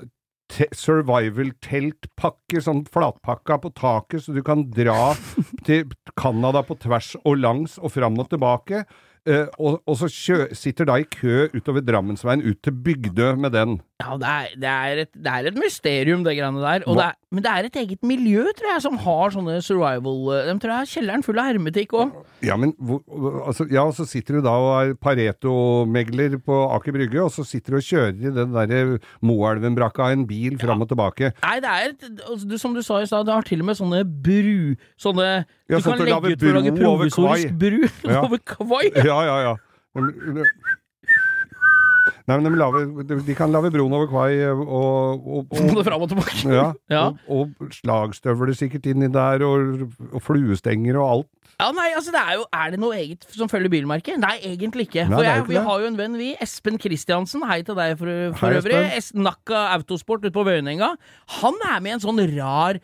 survival-teltpakke, sånn flatpakka på taket, så du kan dra til Canada på tvers og langs og fram og tilbake. Uh, og, og så kjø, sitter da i kø utover Drammensveien ut til Bygdø med den. Ja, det er, det, er et, det er et mysterium, det greiene der. Og Hva- det er, men det er et eget miljø, tror jeg, som har sånne survival De tror jeg har kjelleren full av hermetikk òg. Ja, men hvor, altså, ja, så sitter du da og er Pareto-megler på Aker Brygge, og så sitter du og kjører i den derre Moelven-brakka en bil fram og tilbake. Nei, det er et, altså, du, Som du sa i stad, det har til og med sånne bru Sånne Ja, Du sånn kan legge ut for å lage provisorisk bru over kvai. Ja, ja, ja. Men- Nei, men de, laver, de- kan lage broen over Kvai og, og, og, fram og tilbake. ja, Ja. og, og slagstøvler sikkert inni der, og, og fluestenger og alt. Ja, nei, altså det er jo Er det noe eget som følger bilmerket? Nei, egentlig ikke. Nei, For jeg, ikke vi det. har jo en venn, vi. Espen Kristiansen. Hei til deg for, for Hei, øvrig. Es Nakka Autosport ute på Vøyenenga. Han er med i en sånn rar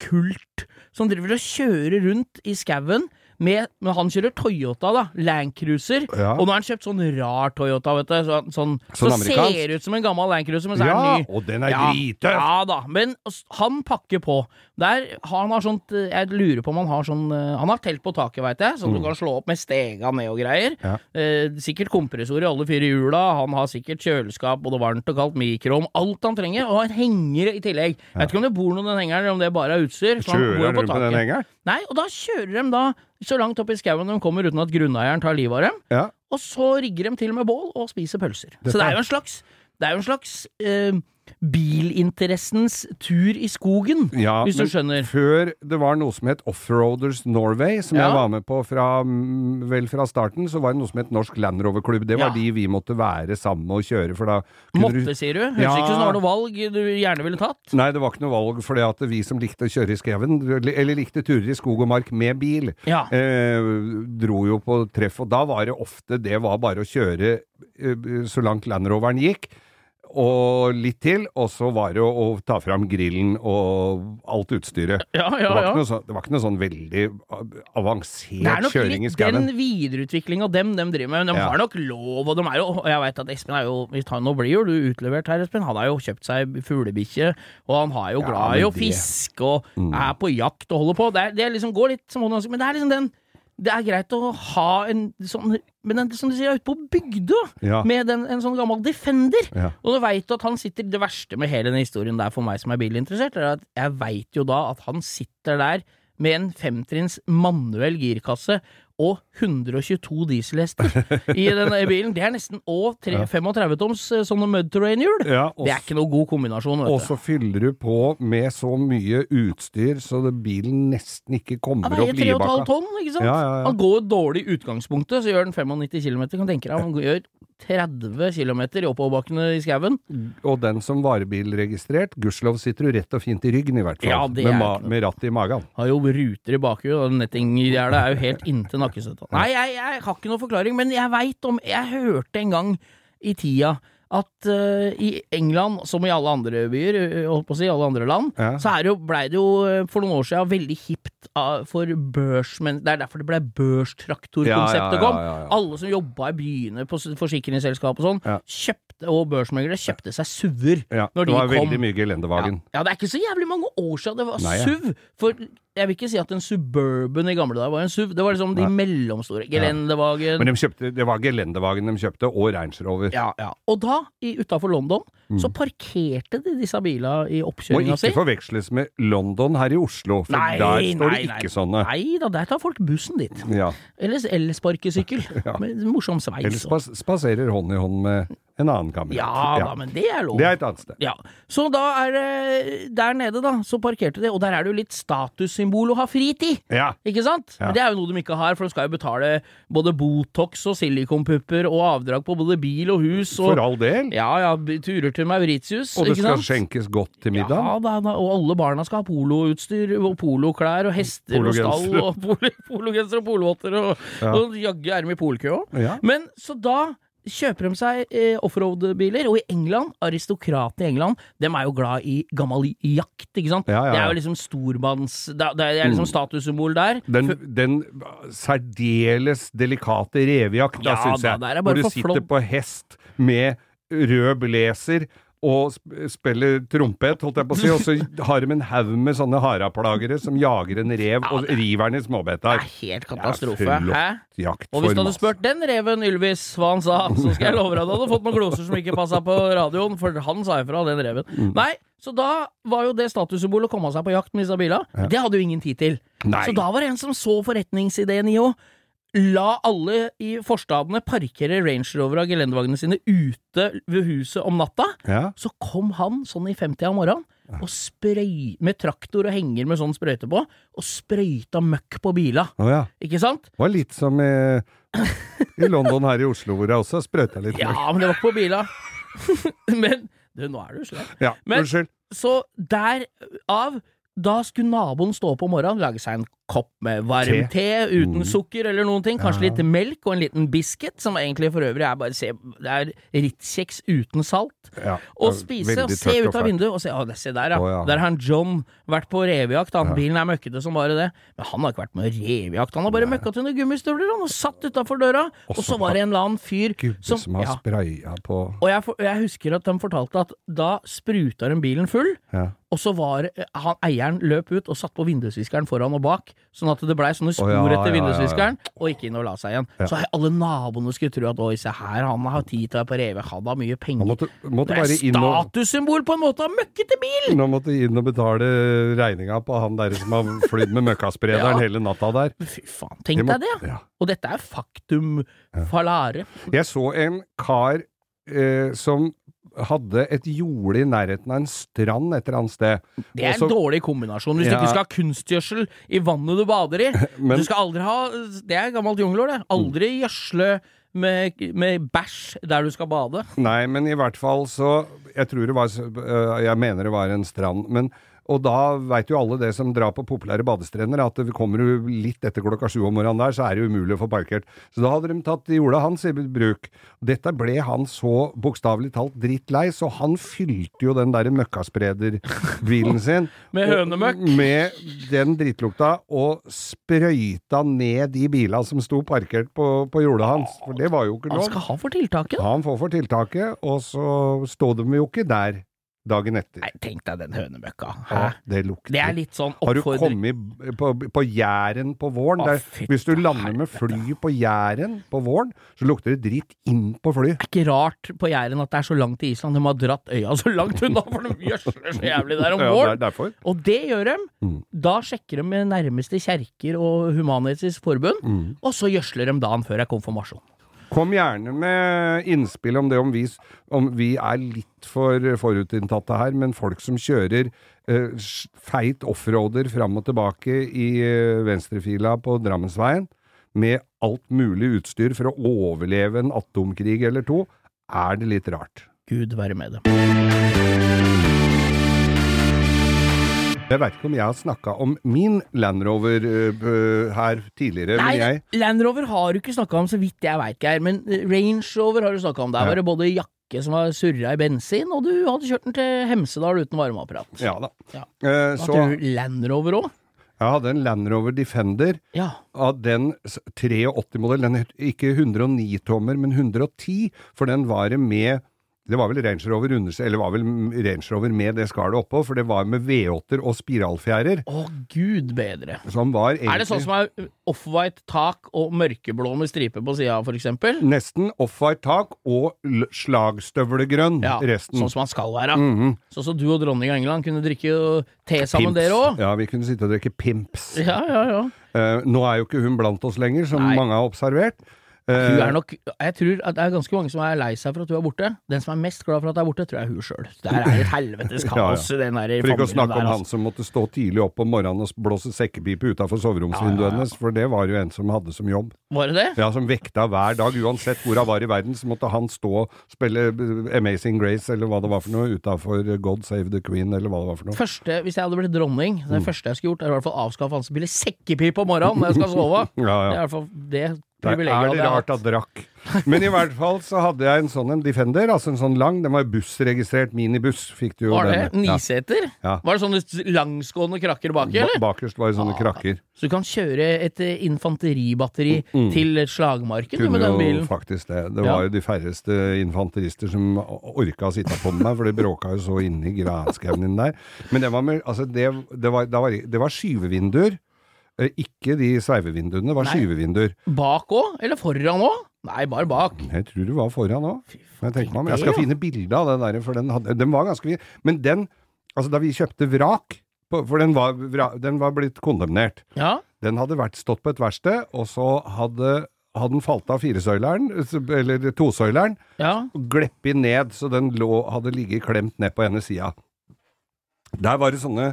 kult som driver og kjører rundt i skauen. Med, men han kjører Toyota, da. Landcruiser. Ja. Og nå har han kjøpt sånn rar Toyota, vet du. Sånn, sånn, Sånn så ser ut som en gammel Landcruiser, men så er Ja, den ny. og den er Ja, drittøff! Ja da, men han pakker på. Der, han har sånt eh, Jeg lurer på om han har sånn eh, Han har telt på taket, veit jeg, så du kan slå opp med stega ned og greier. Mm. Ja. Eh, sikkert kompressor i alle fire hjula. Han har sikkert kjøleskap, både varmt og kaldt, mikroom. Alt han trenger. Og en henger i tillegg. Jeg vet ikke om det bor noen i den hengeren, eller om det bare er utstyr. så Kjører bor han på rundt med den hengeren? Nei, og da kjører de da så langt opp i skauen de kommer uten at grunneieren tar livet av dem. Ja. Og så rigger de til med bål og spiser pølser. Dette så det er- jo en slags, det er jo en slags eh, bilinteressens tur i skogen, Ja, hvis du skjønner. Før det var noe som het Offroaders Norway, som Ja. jeg var med på fra, vel fra starten, så var det noe som het Norsk Land Rover-klubb. Det var Ja. de vi måtte være sammen med og kjøre, for da Måtte, du sier du? Høres ikke ut som det var noe valg du gjerne ville tatt. Nei, det var ikke noe valg, fordi at vi som likte å kjøre i skauen, eller likte turer i skog og mark med bil, eh, dro jo på treff, og da var det ofte det var bare å kjøre eh, så langt Land Roveren gikk. Og litt til, og så var det å, ta fram grillen og alt utstyret. Ja, Det ja, var, ja. sånn, det var ikke noe sånn veldig av- Det er nok litt den videreutviklinga dem de driver med. Men de har nok lov, og de er jo og Jeg veit at Espen er jo hvis han- Nå blir jo du utlevert her, Espen. Han har jo kjøpt seg fuglebikkje, og han har jo glad i å fiske og Mm. er på jakt og holder på. Det, er, det liksom går litt som hånd i hanske, men det er liksom den det er greit å ha en sånn Men en, som du sier, ute på bygda, Ja. med en, en sånn gammel Defender. Ja. Og du veit at han sitter Det verste med hele den historien der for meg som er bilinteressert, er at jeg veit jo da at han sitter der med en femtrinns manuell girkasse og 122 dieselhester i den bilen. Det er nesten og 35 toms eh, sånne mud terrain-hjul. Ja, Det er ikke noe god kombinasjon, og så fyller du på med så mye utstyr så bilen nesten ikke kommer Han opp veier 3,5 tonn, ikke sant? Ja, ja, ja. Han går jo dårlig i utgangspunktet, så gjør den 95 km. Kan tenke deg, han gjør 30 km i oppoverbakkene i skauen. Og den som varebilregistrert, gudskjelov sitter du rett og fint i ryggen i hvert fall. Ja, med, med rattet i magen. Har jo ruter i bakhuet, og nettinggjerdet er jo helt inntil nakkestøtta. Nei, jeg, jeg har ikke noen forklaring, men jeg veit om Jeg hørte en gang i tida at uh, i England, som i alle andre byer, eh, holdt på å si, alle andre land, Ja. så er det jo, blei det jo eh, for noen år siden veldig hipt ah, for børsmenn Det er derfor det ble børstraktorkonseptet Ja, ja, kom. Alle som jobba i byene på forsikringsselskap og sånn, kjøpte, og børsmeglere kjøpte seg SUV-er Ja, når det var kom. veldig mye gelendevagen. Ja, det er ikke så jævlig mange år siden det var Nei. SUV. For jeg vil ikke si at en Suburban i gamle dager var en SUV. Det var liksom de mellomstore. Gelendevagen. Men de kjøpte, det var gelendevagen de kjøpte, og Range Rover. Ja, ja. Og da, utafor London, så parkerte de disse bilene i Må oppkjøringa si. ikke forveksles med London her i Oslo, for Nei, der står nei, det nei. ikke sånne. Nei da, der tar folk bussen dit. Ja. Eller elsparkesykkel. Ja. Med morsom sveis. Eller spas spaserer hånd i hånd med en annen kamerat. Ja, da, men det er lov. Det er et annet sted. Ja, Så da er det Der nede, da, så parkerte de, og der er det jo litt statussymbol å ha fritid. Ja. Ikke sant? Ja. Men det er jo noe de ikke har, for de skal jo betale både Botox og silikonpupper og avdrag på både bil og hus og For all del. Ja ja, turer til Mauritius, Og det skal sant? skjenkes godt til middag. Ja, da, da, og alle barna skal ha poloutstyr og poloklær og hester og stall og polo- pologensere og polovotter og, Ja. og jaggu er de i polkø òg. Ja. Men så da kjøper de seg eh, offroad-biler, og i England, aristokratene i England, dem er jo glad i gammel jakt, ikke sant? Ja, ja, Det er jo liksom stormanns... Det er, liksom statussymbol der. Den, den særdeles delikate revejakt, da, Ja, syns da, der er bare Hvor du sitter på hest med rød blazer og spiller trompet, holdt jeg på å si, og så har de en haug med sånne haraplagere som jager en rev og river den i Det er helt katastrofe. Hæ? Og hvis du hadde spurt den reven Ylvis hva han sa, så skal jeg love deg at du hadde fått noen gloser som ikke passa på radioen, for han sa ifra, den reven. Mm. Nei, så da var jo det statussymbolet å komme seg på jakt med disse bilene. Det hadde jo ingen tid til. Nei. Så da var det en som så forretningsideen i å La alle i forstadene parkere Range Rover og gelendervognene sine ute ved huset om natta. Ja. Så kom han sånn i 50 om morgenen og sprøy, med traktor og henger med sånn sprøyte på, og sprøyta møkk på bila. Oh, ja. Ikke sant? Det var litt som i, i London her i Oslo, hvor jeg også sprøyta litt. møkk. Ja, men det var ikke på bila. men du, nå er du slem. Ja, Men- unnskyld. Så derav Da skulle naboen stå opp om morgenen, lage seg en kopp med varm te, uten sukker eller noen ting. Kanskje litt melk og en liten biscuit, som egentlig for øvrig er bare se, Det er Ritz-kjeks uten salt. Ja, Og spise og se ut av vinduet og se Å, det- se der, ja. Oh, ja. Der har han John vært på revejakt. Han, Bilen er møkkete som bare det. Men han har ikke vært med revejakt. Han har bare møkka til noen gummistøvler han, og satt utafor døra. Og så var det en eller annen fyr Gud, som, som har ja, spraya på og jeg, jeg husker at de fortalte at da spruta de bilen full, ja. Og så var eh, han, eieren løp ut og satt på vindusviskeren foran og bak, sånn at det blei sånne spor oh, ja, etter ja, ja, ja. og gikk inn og la seg igjen. Så alle naboene skulle tro at oi, se her, han har tid til å være på reve, han har mye penger. Måtte, måtte det er statussymbol på en måte av møkkete bil! Nå måtte inn og betale regninga på han derre som har flydd med møkkasprederen hele natta der. Fy faen, tenk deg det! ja. Og dette er faktum falare. Jeg så en kar eh, som hadde et jorde i nærheten av en strand et eller annet sted. Det er Også, en dårlig kombinasjon hvis Ja. du ikke skal ha kunstgjødsel i vannet du bader i. Men- du skal aldri ha Det er gammelt jungelår, det. Aldri gjødsle med, med bæsj der du skal bade. Nei, men i hvert fall så Jeg tror det var øh, Jeg mener det var en strand. Men og da veit jo alle det som drar på populære badestrender, at kommer du litt etter klokka sju om morgenen der, så er det umulig å få parkert. Så da hadde de tatt jorda hans i bruk. Dette ble han så bokstavelig talt drittlei, så han fylte jo den derre møkkasprederbilen sin Med hønemøkk. Med den drittlukta, og sprøyta ned de bilene som sto parkert på, på jorda hans. For det var jo ikke lov. Han skal ha for tiltaket. Han får for tiltaket, og så står de jo ikke der dagen etter. Nei, tenk deg den hønemøkka. Hæ? Ja, det lukter. Det er litt sånn Har du kommet på, på Jæren på våren? Å, Der, hvis du lander med fly på Jæren på våren, så lukter det dritt inn på fly. Det er ikke rart på Jæren at det er så langt til Island. De har dratt øya så langt unna, for de gjødsler så jævlig der om Ja, det våren. er derfor. Og det gjør de. Mm. Da sjekker de med nærmeste kjerker og Human-Etisk Forbund, Mm. og så gjødsler de dagen før er konfirmasjon. Kom gjerne med innspill om det, om vi, om vi er litt for forutinntatte her, men folk som kjører eh, feit offroader fram og tilbake i eh, venstrefila på Drammensveien, med alt mulig utstyr for å overleve en atomkrig eller to, er det litt rart. Gud være med dem. Jeg veit ikke om jeg har snakka om min Land Rover eh, her tidligere, Nei, men jeg Land Rover har du ikke snakka om, så vidt jeg veit, Geir. Men eh, Range Rover har du snakka om. Der Ja. var det både jakke som var surra i bensin, og du hadde kjørt den til Hemsedal uten varmeapparat. Ja da. Ja. Uh, så hadde du Land Rover òg. jeg hadde en Land Rover Defender. Ja. av den 83-modell, den het ikke 109 tommer, men 110, for den var det med det var vel Range Rover eller var vel Range Rover med det skallet oppå, for det var med V8-er og spiralfjærer, Å, gud bedre. som var egentlig Er det sånn som er off-white tak og mørkeblå med stripe på sida, for eksempel? nesten off-white tak og slagstøvlegrønn, Ja, resten. sånn som man skal være. Mhm. Sånn som du og dronning av England kunne drikke te sammen, dere òg. Ja, vi kunne sitte og drikke pimps. Ja, ja, ja. Uh, nå er jo ikke hun blant oss lenger, som Nei. mange har observert. Hun Eh, er nok Jeg tror at det er ganske mange som er lei seg for at hun er borte. Den som er mest glad for at hun er borte, tror jeg er hun sjøl. Det er et helvetes Ja, ja. der For ikke å snakke snakke om han altså. som måtte stå tidlig opp om morgenen og blåse sekkepipe utafor soveromsvinduet Ja, ja, ja. hennes, for det var jo en som hadde som jobb. Var det det? Ja, som vekta hver dag. Uansett hvor han var i verden, så måtte han stå og spille eh, Amazing Grace, eller hva det var for noe, utafor God Save the Queen, eller hva det var for noe. Første, hvis jeg hadde blitt dronning, Mm. det første jeg skulle gjort, er i hvert fall avskaffe han som spiller sekkepipe om morgenen når jeg skal sove. Ja, Det er i hvert fall det Privilegiet er det rart at drakk. Men i hvert fall så hadde jeg en sånn en Defender, altså en sånn lang. Den var bussregistrert minibuss, fikk du jo Var det den. Ja. niseter? Ja. Var det sånne langsgående krakker baki, Ba- eller? Bakerst var det sånne Ah, krakker. Så du kan kjøre et eh, infanteribatteri til slagmarken Kunne med Mm. Kunne den jo faktisk det. Det Ja. var jo de færreste infanterister som orka å sitte på meg, for det bråka jo så inni granskauen din der. Men det var, med, altså det, det var, det var, det var skyvevinduer. Eh, Ikke de sveivevinduene, det var skyvevinduer. Bak òg? Eller foran òg? Nei, bare bak. Jeg tror det var foran òg. Jeg, jeg skal finne bilde av den der, for den, hadde, den var ganske fin. Men den, altså da vi kjøpte vrak, for den var, den var blitt kondemnert. Ja. Den hadde vært stått på et verksted, og så hadde, hadde den falt av firesøyleren, eller tosøyleren, ja. gleppet ned, så den lå, hadde ligget klemt ned på ene sida. Der var det sånne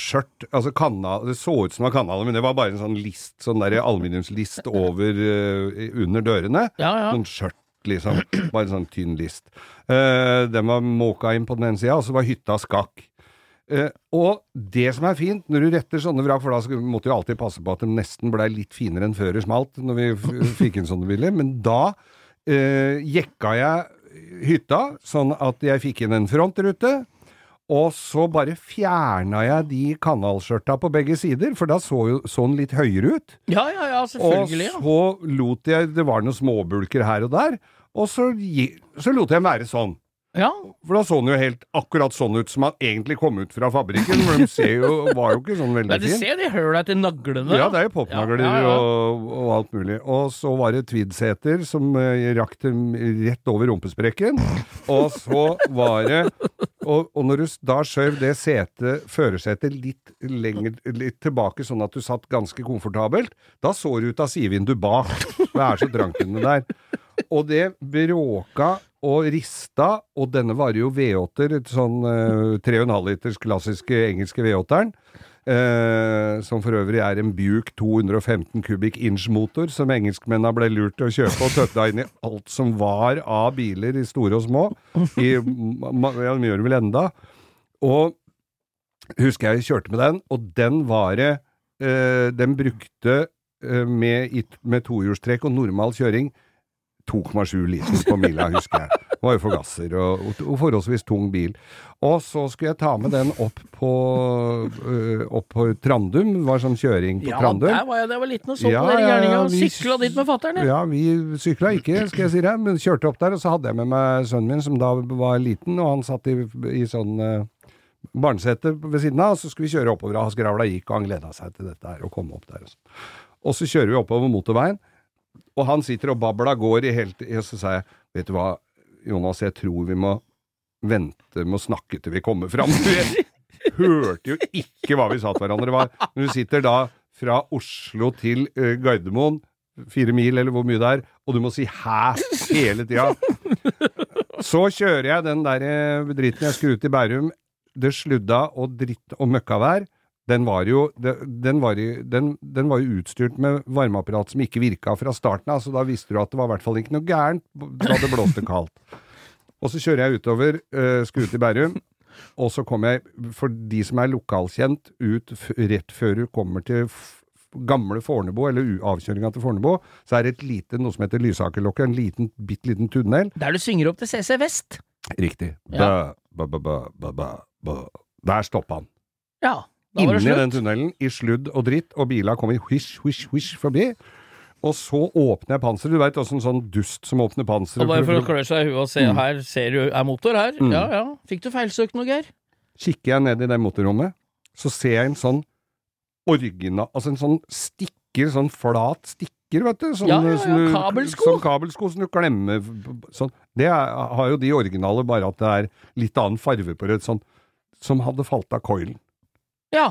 skjørt Altså kanal, det så ut som det var kanna, men det var bare en sånn list, sånn der aluminiumslist over uh, under dørene. Ja, ja. Sånn skjørt, liksom. Bare en sånn tynn list. Uh, den var måka inn på den ene sida, og så var hytta skakk. Uh, og det som er fint, når du retter sånne vrak, for da måtte du alltid passe på at de nesten blei litt finere enn før smalt, når vi fikk inn sånne biler, men da uh, jekka jeg hytta, sånn at jeg fikk inn en frontrute. Og så bare fjerna jeg de kanalskjørta på begge sider, for da så jo sånn litt høyere ut. Ja, ja, ja, Og selvfølgelig. Ja. så lot jeg Det var noen småbulker her og der, og så, så lot jeg den være sånn. ja. For da så den jo helt akkurat sånn ut som han egentlig kom ut fra fabrikken. For de ser jo, var jo ikke sånn Nei, veldig du fin. ser de høla etter naglene. Ja, det er jo popnagler Ja, ja, ja. Og, og alt mulig. Og så var det tweedseter som eh, rakk dem rett over rumpesprekken. Og så var det Og, og når du da skjøv det setet, førersetet litt litt tilbake, sånn at du satt ganske komfortabelt, da så du ut av sidevinduet bak. Det er så drankende der. Og det bråka og rista, og denne var jo V8-er, et sånn eh, 3,5 liters klassiske engelske V8-eren. Eh, som for øvrig er en Buick 215 kubikk inch-motor, som engelskmennene ble lurt til å kjøpe og tøtta inn i alt som var av biler, i store og små. I, ja, de gjør det vel enda. Og husker jeg kjørte med den, og den var det eh, Den brukte eh, med, med tohjulstrekk og normal kjøring 2,7 liter på mila, husker jeg. Det var jo forgasser og, og forholdsvis tung bil. Og så skulle jeg ta med den opp på, øh, opp på Trandum. Det var sånn kjøring på Ja, Trandum. der var jeg, der var liten og så Ja, på dere gjerninga. ja. Sykla dit med fatter'n. Ja, vi sykla ikke, skal jeg si det, men kjørte opp der, og så hadde jeg med meg sønnen min, som da var liten, og han satt i, i sånn uh, barnesete ved siden av, og så skulle vi kjøre oppover, og gravla gikk, og han gleda seg til dette her, og komme opp der. Og, så, og så kjører vi oppover motorveien, og han sitter og babler av gårde i hele og så sa jeg, vet du hva, Jonas, jeg tror vi må vente med å snakke til vi kommer fram. Vi hørte jo ikke hva vi sa til hverandre. var. Når du sitter da fra Oslo til eh, Gardermoen, fire mil eller hvor mye det er, og du må si hæ hele tida. Så kjører jeg den der eh, dritten jeg skulle ut i Bærum. Det sludda og dritt og møkkavær. Den var jo, den var, den, den var jo utstyrt med varmeapparat som ikke virka fra starten av, så da visste du at det var i hvert fall ikke noe gærent da det blåste kaldt. Og så kjører jeg utover, uh, skulle i Bærum, og så kommer jeg, for de som er lokalkjent, ut rett før du kommer til gamle Fornebu, eller avkjøringa til Fornebu, så er det et lite, noe som heter Lysakerlokket, en liten, bitte liten tunnel. Der du synger opp til CC Vest. Riktig. Ja. Bø, bø, bø. Der stoppa han. Ja, Inni den tunnelen, i sludd og dritt, og bila kommer hysj, hysj, hysj forbi. Og så åpner jeg panseret. Du veit åssen sånn dust som åpner panseret Og bare for å klø seg i huet og se, her ser du, er motor her? Mm. Ja, ja. Fikk du feilsøkt noe, Geir? Kikker jeg ned i det motorrommet, så ser jeg en sånn original Altså en sånn stikker, sånn flat stikker, vet du. Sånn, Ja, ja, ja, som du- kabelsko. Sånn kabelsko som du klemmer sånn. Det er, har jo de originale, bare at det er litt annen farve på det, sånn som hadde falt av coilen. Ja.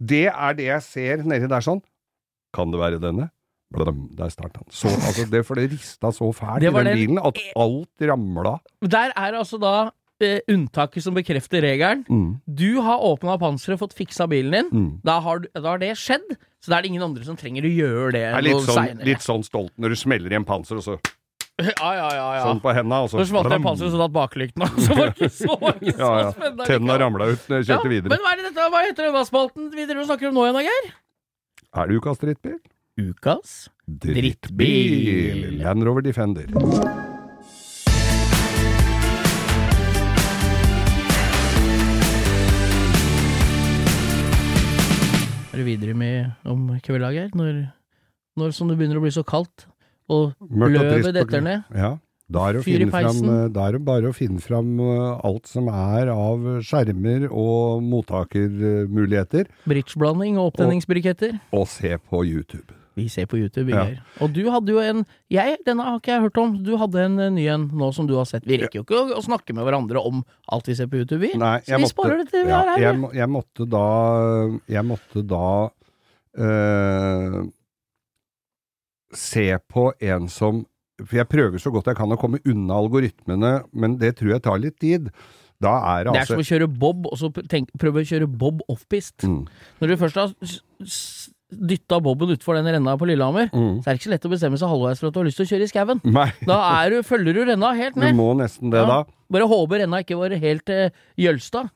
Det er det jeg ser nedi der sånn. Kan det være denne? Bladum, der starta han. Så, altså, det, for det rista så fælt i den den- bilen at alt ramla. Der er altså da eh, unntaket som bekrefter regelen. Mm. Du har åpna panseret, fått fiksa bilen din. Mm. Da, har, du- da har det skjedd, så da er det ingen andre som trenger å gjøre det, Det er litt sånn, litt sånn stolt når du smeller i en panser, og så Ja, ja, ja. ja. sånn på henda, og så smalt jeg panseret så datt baklykten av. Så var det ikke så, ikke så Ja, ja. spennende. Tenna ramla ut når jeg Ja, videre. men hva er det dette? Hva heter denne spalten vi driver og snakker om nå igjen, Geir? Er det ukas drittbil? Ukas Drittbil. Land Rover Defender. Er du videre med om kvelda, Geir? Når, når som det begynner å bli så kaldt, og og løvet detter ned. Ja. Da er, det fram, da er bare å finne fram eh, alt som er av skjermer og mottakermuligheter, Bridgeblanding og opptenningsbriketter. og se på YouTube. Vi ser på YouTube, Ja. Og du hadde jo en jeg, Denne har ikke jeg hørt om. Du hadde en eh, ny en nå som du har sett. Vi rekker jo ikke å, å snakke med hverandre om alt vi ser på YouTube, vi. Nei, Så vi sparer det til vi ja, er her, jeg, jeg måtte da Jeg måtte da eh, se på en som For jeg prøver så godt jeg kan å komme unna algoritmene, men det tror jeg tar litt tid. Da er det Det er altså som å kjøre bob, og så tenk, prøve å kjøre bob offpist. Mm. Når du først har dytta boben utfor den renna på Lillehammer, Mm. så er det ikke så lett å bestemme seg halvveis for at du har lyst til å kjøre i skauen. Da er du, følger du renna helt ned. du må nesten det, Ja. da. Bare håper renna ikke var helt til Jølstad,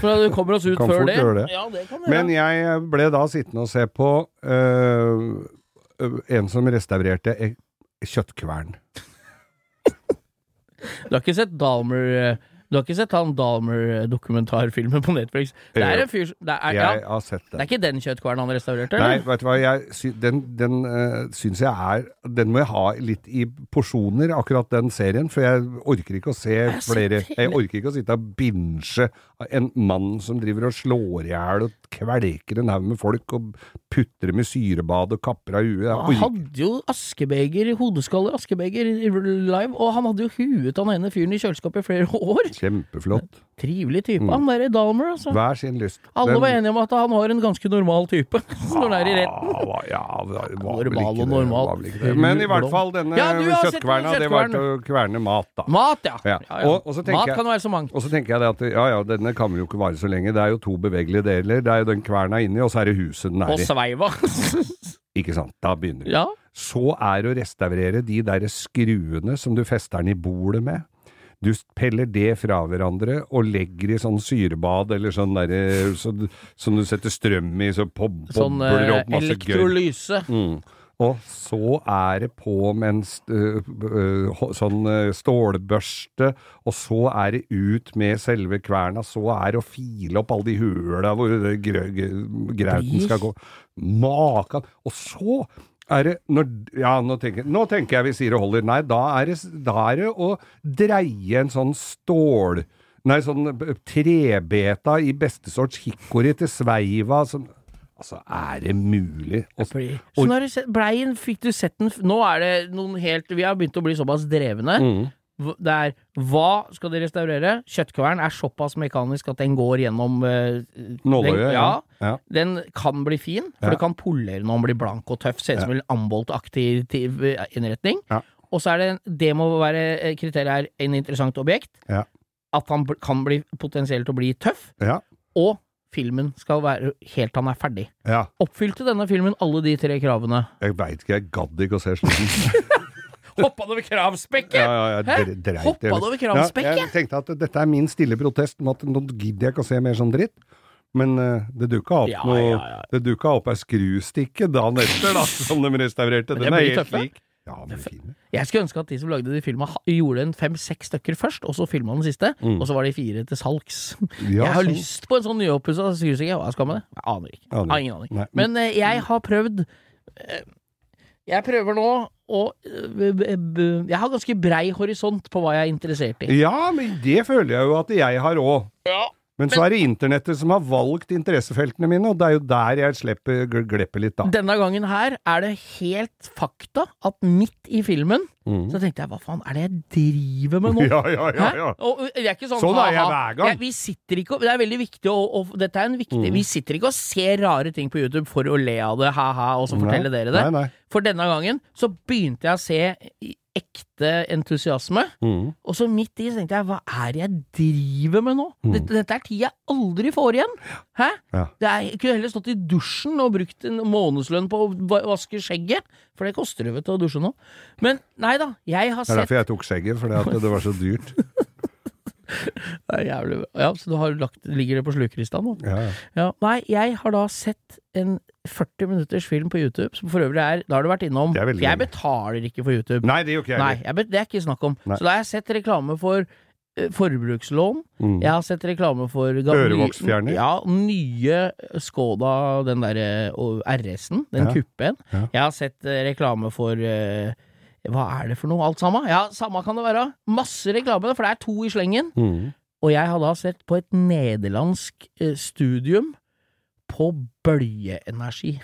for du kommer oss ut før det. det. Ja, det kan Men jeg ble da sittende og se på øh, en som restaurerte kjøttkvern. Du har ikke sett Dalmer eh, Du har ikke sett han Dalmer-dokumentarfilmen på Netflix? Det er en fyr det er, ja, Jeg har sett Det den. er ikke den kjøttkvernen han restaurerte, Nei, vet du hva, jeg, den, den øh, syns jeg er Den må jeg ha litt i porsjoner, akkurat den serien, for jeg orker ikke å se jeg flere Jeg orker ikke å sitte og binche en mann som driver og slår i hjel og kvelker en haug med folk og putter dem i syrebad og kapper av huet. Han hadde jo askebeger, hodeskaller, askebeger live, og han hadde jo huet han ene fyren i kjøleskapet i flere år. Kjempeflott. Trivelig type, han derre Dalmer, altså. Hver sin lyst. Alle Den- var enige om at han var en ganske normal type når han er i retten. Ja, hva- ja, det var vel Normal og det, normal. det. Men i hvert fall denne Ja, kjøttkverna, det var til å kverne mat, da. Mat, ja. Ja. ja. Og- og så Mat jeg- kan være så mangt. Og så tenker jeg det at ja ja, denne kan jo ikke vare så lenge. Det er jo to bevegelige deler. Det er jo den kverna inni, og så er det huset den Og er i. sveiva. Ikke sant? Da begynner vi. ja. Så er det å restaurere de derre skruene som du fester den i bordet med. Du peller det fra hverandre og legger i sånn syrebad eller sånn derre så, som du setter strøm i, så po- Sånn bobler det opp masse gørr. elektrolyse. Mm. Og så er det på med en st sånn stålbørste, og så er det ut med selve kverna, så er det å file opp alle de høla hvor grauten skal gå. Makan! Og så er det når, Ja, nå tenker, nå tenker jeg vi sier det holder. Nei, da er det, da er det å dreie en sånn stål... Nei, sånn trebeta i beste sorts hikkori til sveiva. som altså, er det mulig? Og, Så når du Breien, fikk du sett den Nå er det noen helt Vi har begynt å bli såpass drevne. Mm. Det er Hva skal de restaurere? Kjøttkvern er såpass mekanisk at den går gjennom uh, Nåløyet, ja. ja. Den kan bli fin, for Ja. du kan polere når den blir blank og tøff. Ser ut som en ambolt-aktig innretning. Ja. Og så er det Det må være eh, kriteriet her, en interessant objekt. At han kan bli potensielt å bli tøff. Og filmen skal være helt han er ferdig. Oppfylte denne filmen alle de tre kravene? Jeg veit ikke, jeg gadd ikke å se slutten. Hoppa han over kravspekket?! Ja, ja, jeg Hoppa han over kravspekket? Jeg tenkte at dette er min stille protest om at nå gidder jeg ikke å se mer sånn dritt. Men eh, det dukka opp Ja, noe ja, ja. Det dukka opp ei skrustikke dagen etter, da, som de restaurerte. Den er helt lik. Ja, men er fin. Jeg skulle ønske at de som lagde de filma, gjorde en fem-seks stykker først, og så filma den siste, Mm. og så var de fire til salgs. Ja, jeg har sånn. lyst på en sånn nyoppussa skrustikke. Hva skal man det? Jeg aner ikke. Aner Har ingen aning. Nei. Men eh, jeg har prøvd eh, Jeg prøver nå å eh, Jeg har ganske brei horisont på hva jeg er interessert i. Ja, men det føler jeg jo at jeg har òg. Ja. Men så er det internettet som har valgt interessefeltene mine, og det er jo der jeg slipper glepper litt, da. Denne gangen her er det helt fakta at midt i filmen Mm. så tenkte jeg hva faen er det jeg driver med nå? Ja, ja, ja, ja. Og det er ikke sånn, Sånn er jeg hver gang. Jeg- vi sitter ikke og Det er veldig viktig å, og, Dette er en viktig Mm. Vi sitter ikke og ser rare ting på YouTube for å le av det, ha-ha, og så fortelle dere det. Nei, nei. For denne gangen så begynte jeg å se ekte entusiasme. Mm. Og så midt i så tenkte jeg, hva er det jeg driver med nå? Mm. Dette, dette er tid jeg aldri får igjen! Hæ? Ja. Det er, jeg kunne heller stått i dusjen og brukt en månedslønn på å vaske skjegget, for det koster jo vet du å dusje nå. Men nei da, jeg har sett Det er derfor jeg tok skjegget, at det var så dyrt. Det er jævlig Ja, så du har lagt, ligger det på slukerista nå? Ja, ja. Ja, nei, jeg har da sett en 40 minutters film på YouTube, som for øvrig er Da har du vært innom For jeg betaler ikke for YouTube. Nei, det gjør ikke jeg Nei, jeg, det er ikke snakk om. Nei. Så da har jeg sett reklame for eh, forbrukslån. Mm. Jeg har sett reklame for Ørevoksfjerner. Ja, nye Skoda, den derre RS-en, den Ja. kuppen. Ja. Jeg har sett eh, reklame for eh, Hva er det for noe? Alt sammen? Ja, samme kan det være. Masse reklame, for det er to i slengen. Mm. Og jeg har da sett på et nederlandsk eh, studium på bølgeenergi.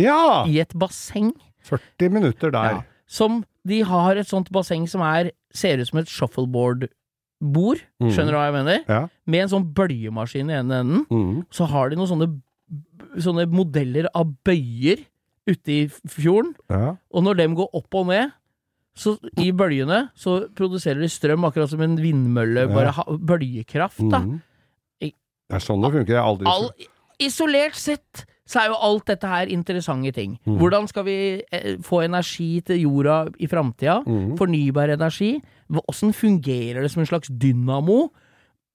Ja! I et basseng. 40 minutter der. Ja, som de har et sånt basseng som er ser ut som et shuffleboard-bord. Mm. Skjønner du hva jeg mener? Ja. Med en sånn bølgemaskin i ene enden. Mm. Så har de noen sånne, sånne modeller av bøyer ute i fjorden. ja. Og når dem går opp og ned så i bølgene, så produserer de strøm akkurat som en vindmølle. Bare ha, bølgekraft, da. Mm. Det er sånn det funker. Jeg har aldri All, isolert sett så er jo alt dette her interessante ting. Mm. Hvordan skal vi eh, få energi til jorda i framtida? Mm. Fornybar energi. Åssen fungerer det som en slags dynamo?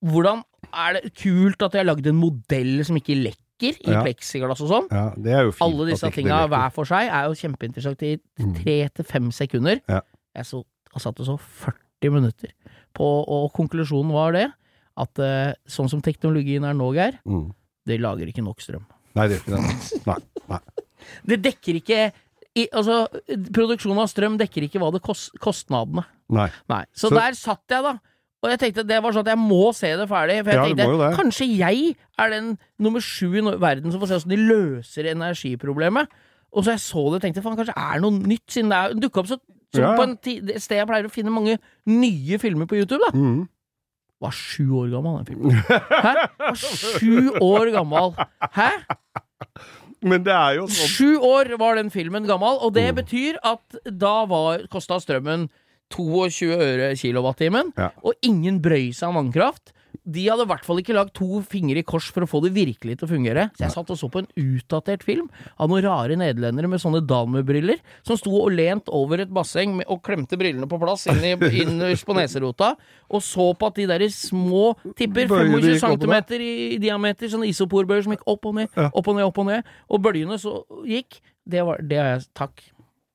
Hvordan er det kult at de har lagd en modell som ikke lekker i Ja. pleksiglass og sånn? Ja, det er jo fint. Alle disse tinga hver for seg er jo kjempeinteressant i Mm. tre til fem sekunder. Ja. Jeg så, og satt og så 40 minutter på, og konklusjonen var det at eh, sånn som teknologien er nå, Geir, Mm. det lager ikke nok strøm. Nei, det gjør ikke det. Nei. Nei. Det dekker ikke i, Altså, produksjon av strøm dekker ikke hva det kost, kostnadene. Nei. Nei. Så, Så- der satt jeg, da. Og jeg tenkte det var sånn at jeg må se det ferdig. For jeg Ja, tenkte kanskje jeg er den nummer sju i verden som får se åssen de løser energiproblemet. Og så jeg så det, og tenkte faen, kanskje er det noe nytt, siden det er dukka opp så, så Ja, på en et sted jeg pleier å finne mange nye filmer på YouTube, da. Mm. Var sju år gammel, den filmen. Hæ? Var sju år gammel. Hæ? Men det er jo sånn Sju år var den filmen gammel, og Mm. det betyr at da var kosta strømmen 22 øre kilowattimen, Ja. og ingen brøy seg om vannkraft. De hadde i hvert fall ikke lagd to fingre i kors for å få det virkelig til å fungere. Så jeg satt og så på en utdatert film av noen rare nederlendere med sånne Dalmu-briller, som sto og lent over et basseng med, og klemte brillene på plass inn, i, inn på neserota, og så på at de der små tipper, Bøyene 25 gikk opp og ned. cm i, diameter, sånne isoporbøyer som gikk opp og ned, opp og ned, opp og ned, og bølgene så gikk. Det var Det har jeg Takk.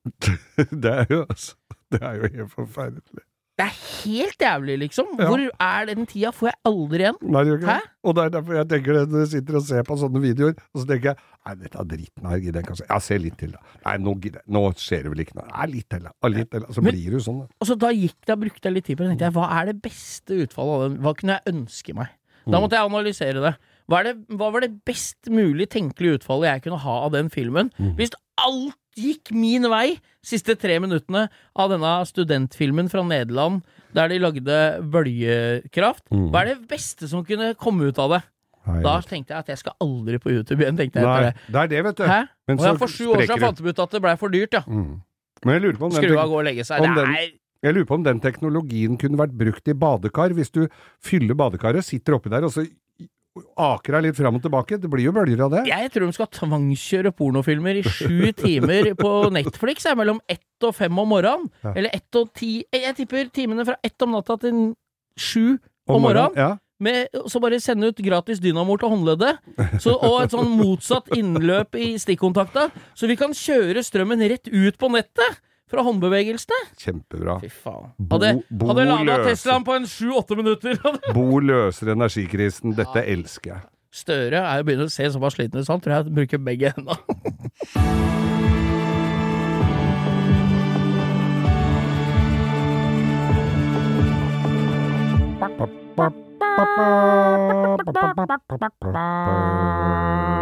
Det er jo altså Det er jo helt forferdelig. Det er helt jævlig, liksom. Ja. Hvor er den tida? Får jeg aldri igjen? Nei, det Hæ? Og det er derfor jeg tenker det når jeg sitter og ser på sånne videoer, og så tenker jeg Nei, dette er dritten her, gidder jeg ikke å se. Ja, se litt til, da. Nei, nå jeg. Nå skjer det vel ikke noe. Nei, litt til, da. Og litt til. Så Men- blir det jo sånn, da. Og så da gikk det, brukte jeg litt tid på det. tenkte jeg, Hva er det beste utfallet av den? Hva kunne jeg ønske meg? Da måtte jeg analysere det. Hva, det. hva var det best mulig tenkelige utfallet jeg kunne ha av den filmen? Hvis alt gikk min vei siste tre minuttene av denne studentfilmen fra Nederland, der de lagde bølgekraft, hva er det beste som kunne komme ut av det? Nei, Da tenkte jeg at jeg skal aldri på YouTube igjen, tenkte jeg Nei, det. er det, vet du. Hæ? Men Og så for sju år siden fant vi ut at det blei for dyrt, ja. Mm. Men jeg lurer på om Skru av, gå og legge seg. om den- jeg lurer på om den teknologien kunne vært brukt i badekar. Hvis du fyller badekaret, sitter oppi der, og så aker deg litt fram og tilbake. Det blir jo bølger av det. Jeg tror de skal tvangskjøre pornofilmer i sju timer på Netflix er mellom ett og fem om morgenen. Ja. Eller ett og ti Jeg tipper timene fra ett om natta til sju om morgenen. Ja. Med, så bare sende ut gratis dynamor til håndleddet. Så, og et sånn motsatt innløp i stikkontakta. Så vi kan kjøre strømmen rett ut på nettet fra håndbevegelsene. Kjempebra. Fy faen. Bo- Hadde, bo hadde lada. Teslaen på en sju-åtte minutter. Bo løser energikrisen. Dette elsker jeg. Støre er jo begynner å se såpass sliten ut, så han tror jeg bruker begge hendene. Ba, ba, ba. Fleksnes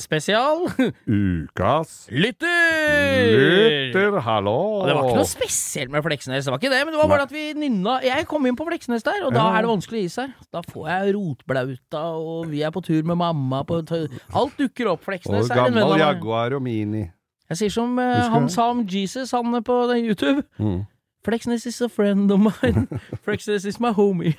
spesial. Ukas Lytter! lytter, hallo! Og det var ikke noe spesielt med Fleksnes, det var ikke det, men det var bare at vi nynna Jeg kom inn på Fleksnes der, og da er det vanskelig gi seg. Da får jeg rotblauta, og vi er på tur med mamma på Alt dukker opp. Og Fleksnes er en venn gammel av meg. Jaguar og Mini. Jeg sier som uh, han sa om Jesus, han på YouTube. Mm. Fleksnes is a friend of mine. Flexness is my homie.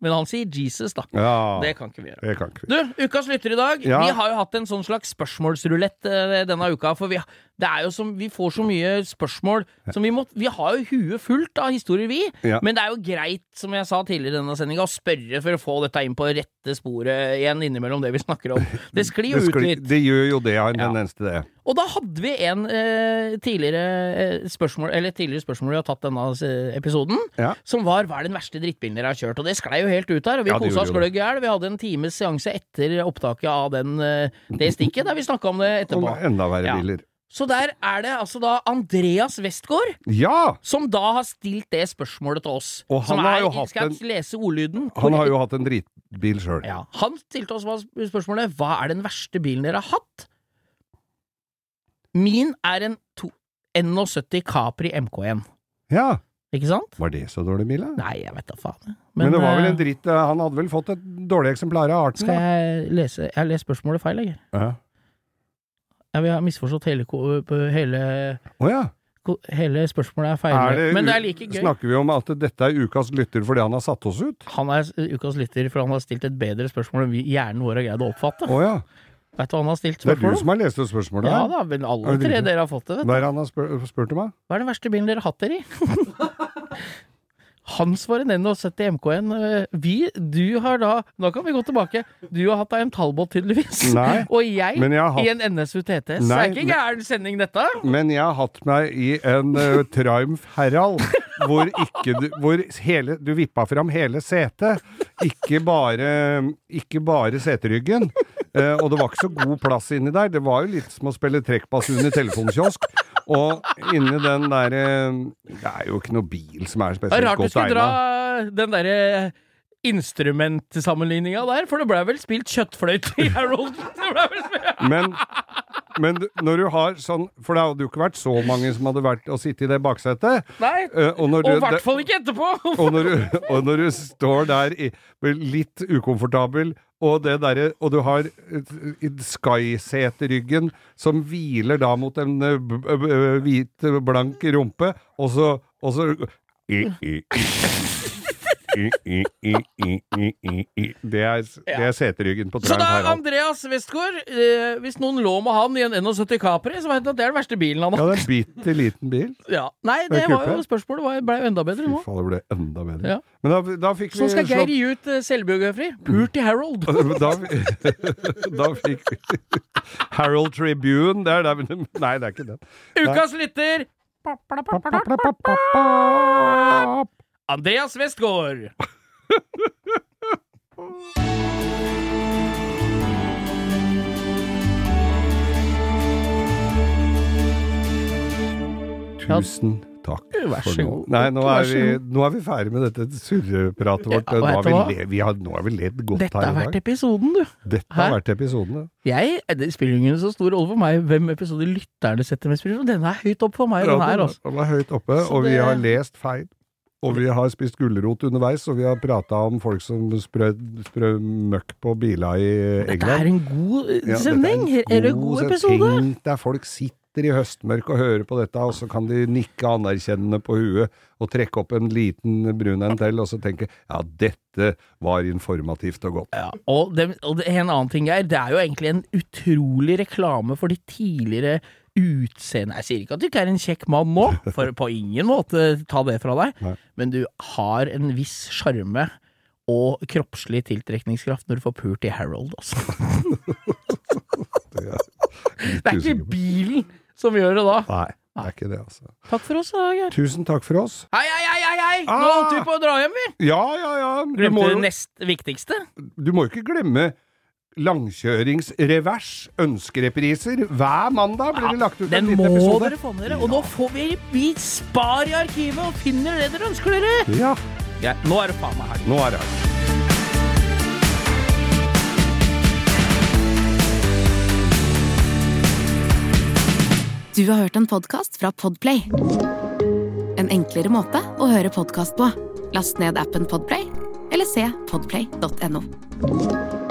Men han sier Jesus, da. Ja, Det kan ikke vi gjøre. det kan ikke vi. Du, ukas lytter i dag. Ja. Vi har jo hatt en sånn slags spørsmålsrulett eh, denne uka. For vi, det er jo som, vi får så mye spørsmål som vi må Vi har jo huet fullt av historier, vi. Ja. Men det er jo greit, som jeg sa tidligere i denne sendinga, å spørre for å få dette inn på rette sporet igjen innimellom det vi snakker om. Det sklir jo ut litt. det gjør jo det, har en tendens til det. Og da hadde vi en eh, tidligere eh, spørsmål Eller tidligere spørsmål vi har tatt denne eh, episoden, Ja. som var 'Hva er den verste drittbilen dere har kjørt?' Og det sklei jo helt ut her, og vi Ja, kosa oss gløgg i hjel. Vi hadde en times seanse etter opptaket av den, eh, det stikket, der vi snakka om det etterpå. Og enda verre Ja. Så der er det altså da Andreas Westgård Ja! som da har stilt det spørsmålet til oss. Og han som har er, jo hatt en- lese ordlyden? Han har jo hatt en dritbil sjøl. ja, Han stilte oss spørsmålet Hva er den verste bilen dere har hatt? Min er en to, 71 Capri MK1. Ja. Ikke sant? Var det så dårlig bil, da? Nei, jeg vet da faen. Men, Men, det var vel eh, en dritt eh, Han hadde vel fått et dårlig eksemplar av arten? Skal jeg lese Jeg har lest spørsmålet feil, jeg. Ja. Ja, vi har misforstått hele, hele, oh, ja. hele spørsmålet er feil. Er det, Men det er like gøy. Snakker vi om at dette er ukas lytter fordi han har satt oss ut? Han er ukas lytter, for han har stilt et bedre spørsmål enn vi hjernen vår har greid å oppfatte. Oh, ja. Vet du hva han har stilt spørsmål? Det er du som har lest ut spørsmålet? Ja da, men alle tre dere har fått det, vet du. Hva er det han har spurt om? da? Hva er den verste bilen dere har hatt dere i? Hans var en 71 MK1. øh, Vi, du har da Nå kan vi gå tilbake. Du har hatt deg en Talbot, tydeligvis. Nei, Og jeg jeg hatt- i en NSU TTS. Nei, er ikke gæren sending, dette? Men jeg har hatt meg i en uh, Triumph Herald, hvor, ikke du, hvor hele, du vippa fram hele setet. Ikke bare, ikke bare seteryggen. Eh, og det var ikke så god plass inni der. Det var jo litt som å spille trekkbasun i telefonkiosk. Og inni den der eh, Det er jo ikke noe bil som er Det er spesielt rart du skulle dra den derre instrumentsammenligninga der, for det blei vel spilt kjøttfløyte i Harold. Men, men du- når du har sånn For det hadde jo ikke vært så mange som hadde vært og sittet i det baksetet. Nei, uh, og når i hvert fall ikke etterpå! Og når, du, og når du står der i, litt ukomfortabel, og, det der, og du har Sky-seteryggen som hviler da mot en eh, hvit, blank rumpe, og så, og så i, i, i. Det er, det er seteryggen på Så da, Harald. Andreas Westgård, eh, hvis noen lå med han i en 71 Capri, så vet du at det er den verste bilen han Ja, har. det er en bitte liten bil. Ja. Nei, Det det var jo spørsmålet. var- ble jo enda bedre Fy nå. faen, det ble enda bedre. Ja. Men da, da fikk vi Så skal Geir slått- gi ut uh, selvbiografi. Pult i Harold. da, da fikk vi Harold Tribune det er der, men- Nei, det er ikke den. Ukas lytter Andreas Westgård. Tusen takk Vær så god. Nei, nå er, vi, nå er vi ferdig med dette surrepratet vårt. Ja, nå, har vi le, vi har, nå har vi ledd godt Dette her har vært episoden, du. Dette har vært episoden, Jeg, det spiller ingen så stor rolle for meg hvem episode lytterne setter mest pris på. Denne er høyt oppe for meg, Ja, den her, den altså. den var høyt oppe, Så og vi har lest feil. Og vi har spist gulrot underveis, og vi har prata om folk som sprø, sprø møkk på biler i Dette er en god sending! Ja, en god Er det en god episode? Deg folk sitter i høstmørket og hører på dette, og så kan de nikke anerkjennende på huet og trekke opp en liten brun en til, og så tenke ja, dette var informativt og godt. Ja, og, det, og det, en annen ting er, det er jo egentlig en utrolig reklame for de tidligere utseende Jeg sier ikke at du ikke er en kjekk mann nå, for på ingen måte ta det fra deg, Nei. men du har en viss sjarme og kroppslig tiltrekningskraft når du får pult i Harold, altså. Det er Det er ikke bilen som gjør det da. Nei, det er ikke det, altså. Takk for oss, da, Geir. Tusen takk for oss. Hei, hei, hei, hei, hei! Nå Ah! holdt vi på å dra hjem, vi! Ja, ja, ja. Du Glemte det nest viktigste. du må jo ikke glemme langkjøringsrevers, ønskerepriser. Hver mandag blir det lagt ut Den en må liten episode. dere få med dere. Og nå får vi Vi spar i arkivet og finner det dere ønsker dere! Ja. Ja, nå er det faen meg helg. Nå er det her. Du har hørt en podkast fra Podplay. En enklere måte å høre podkast på. Last ned appen Podplay, eller se podplay.no.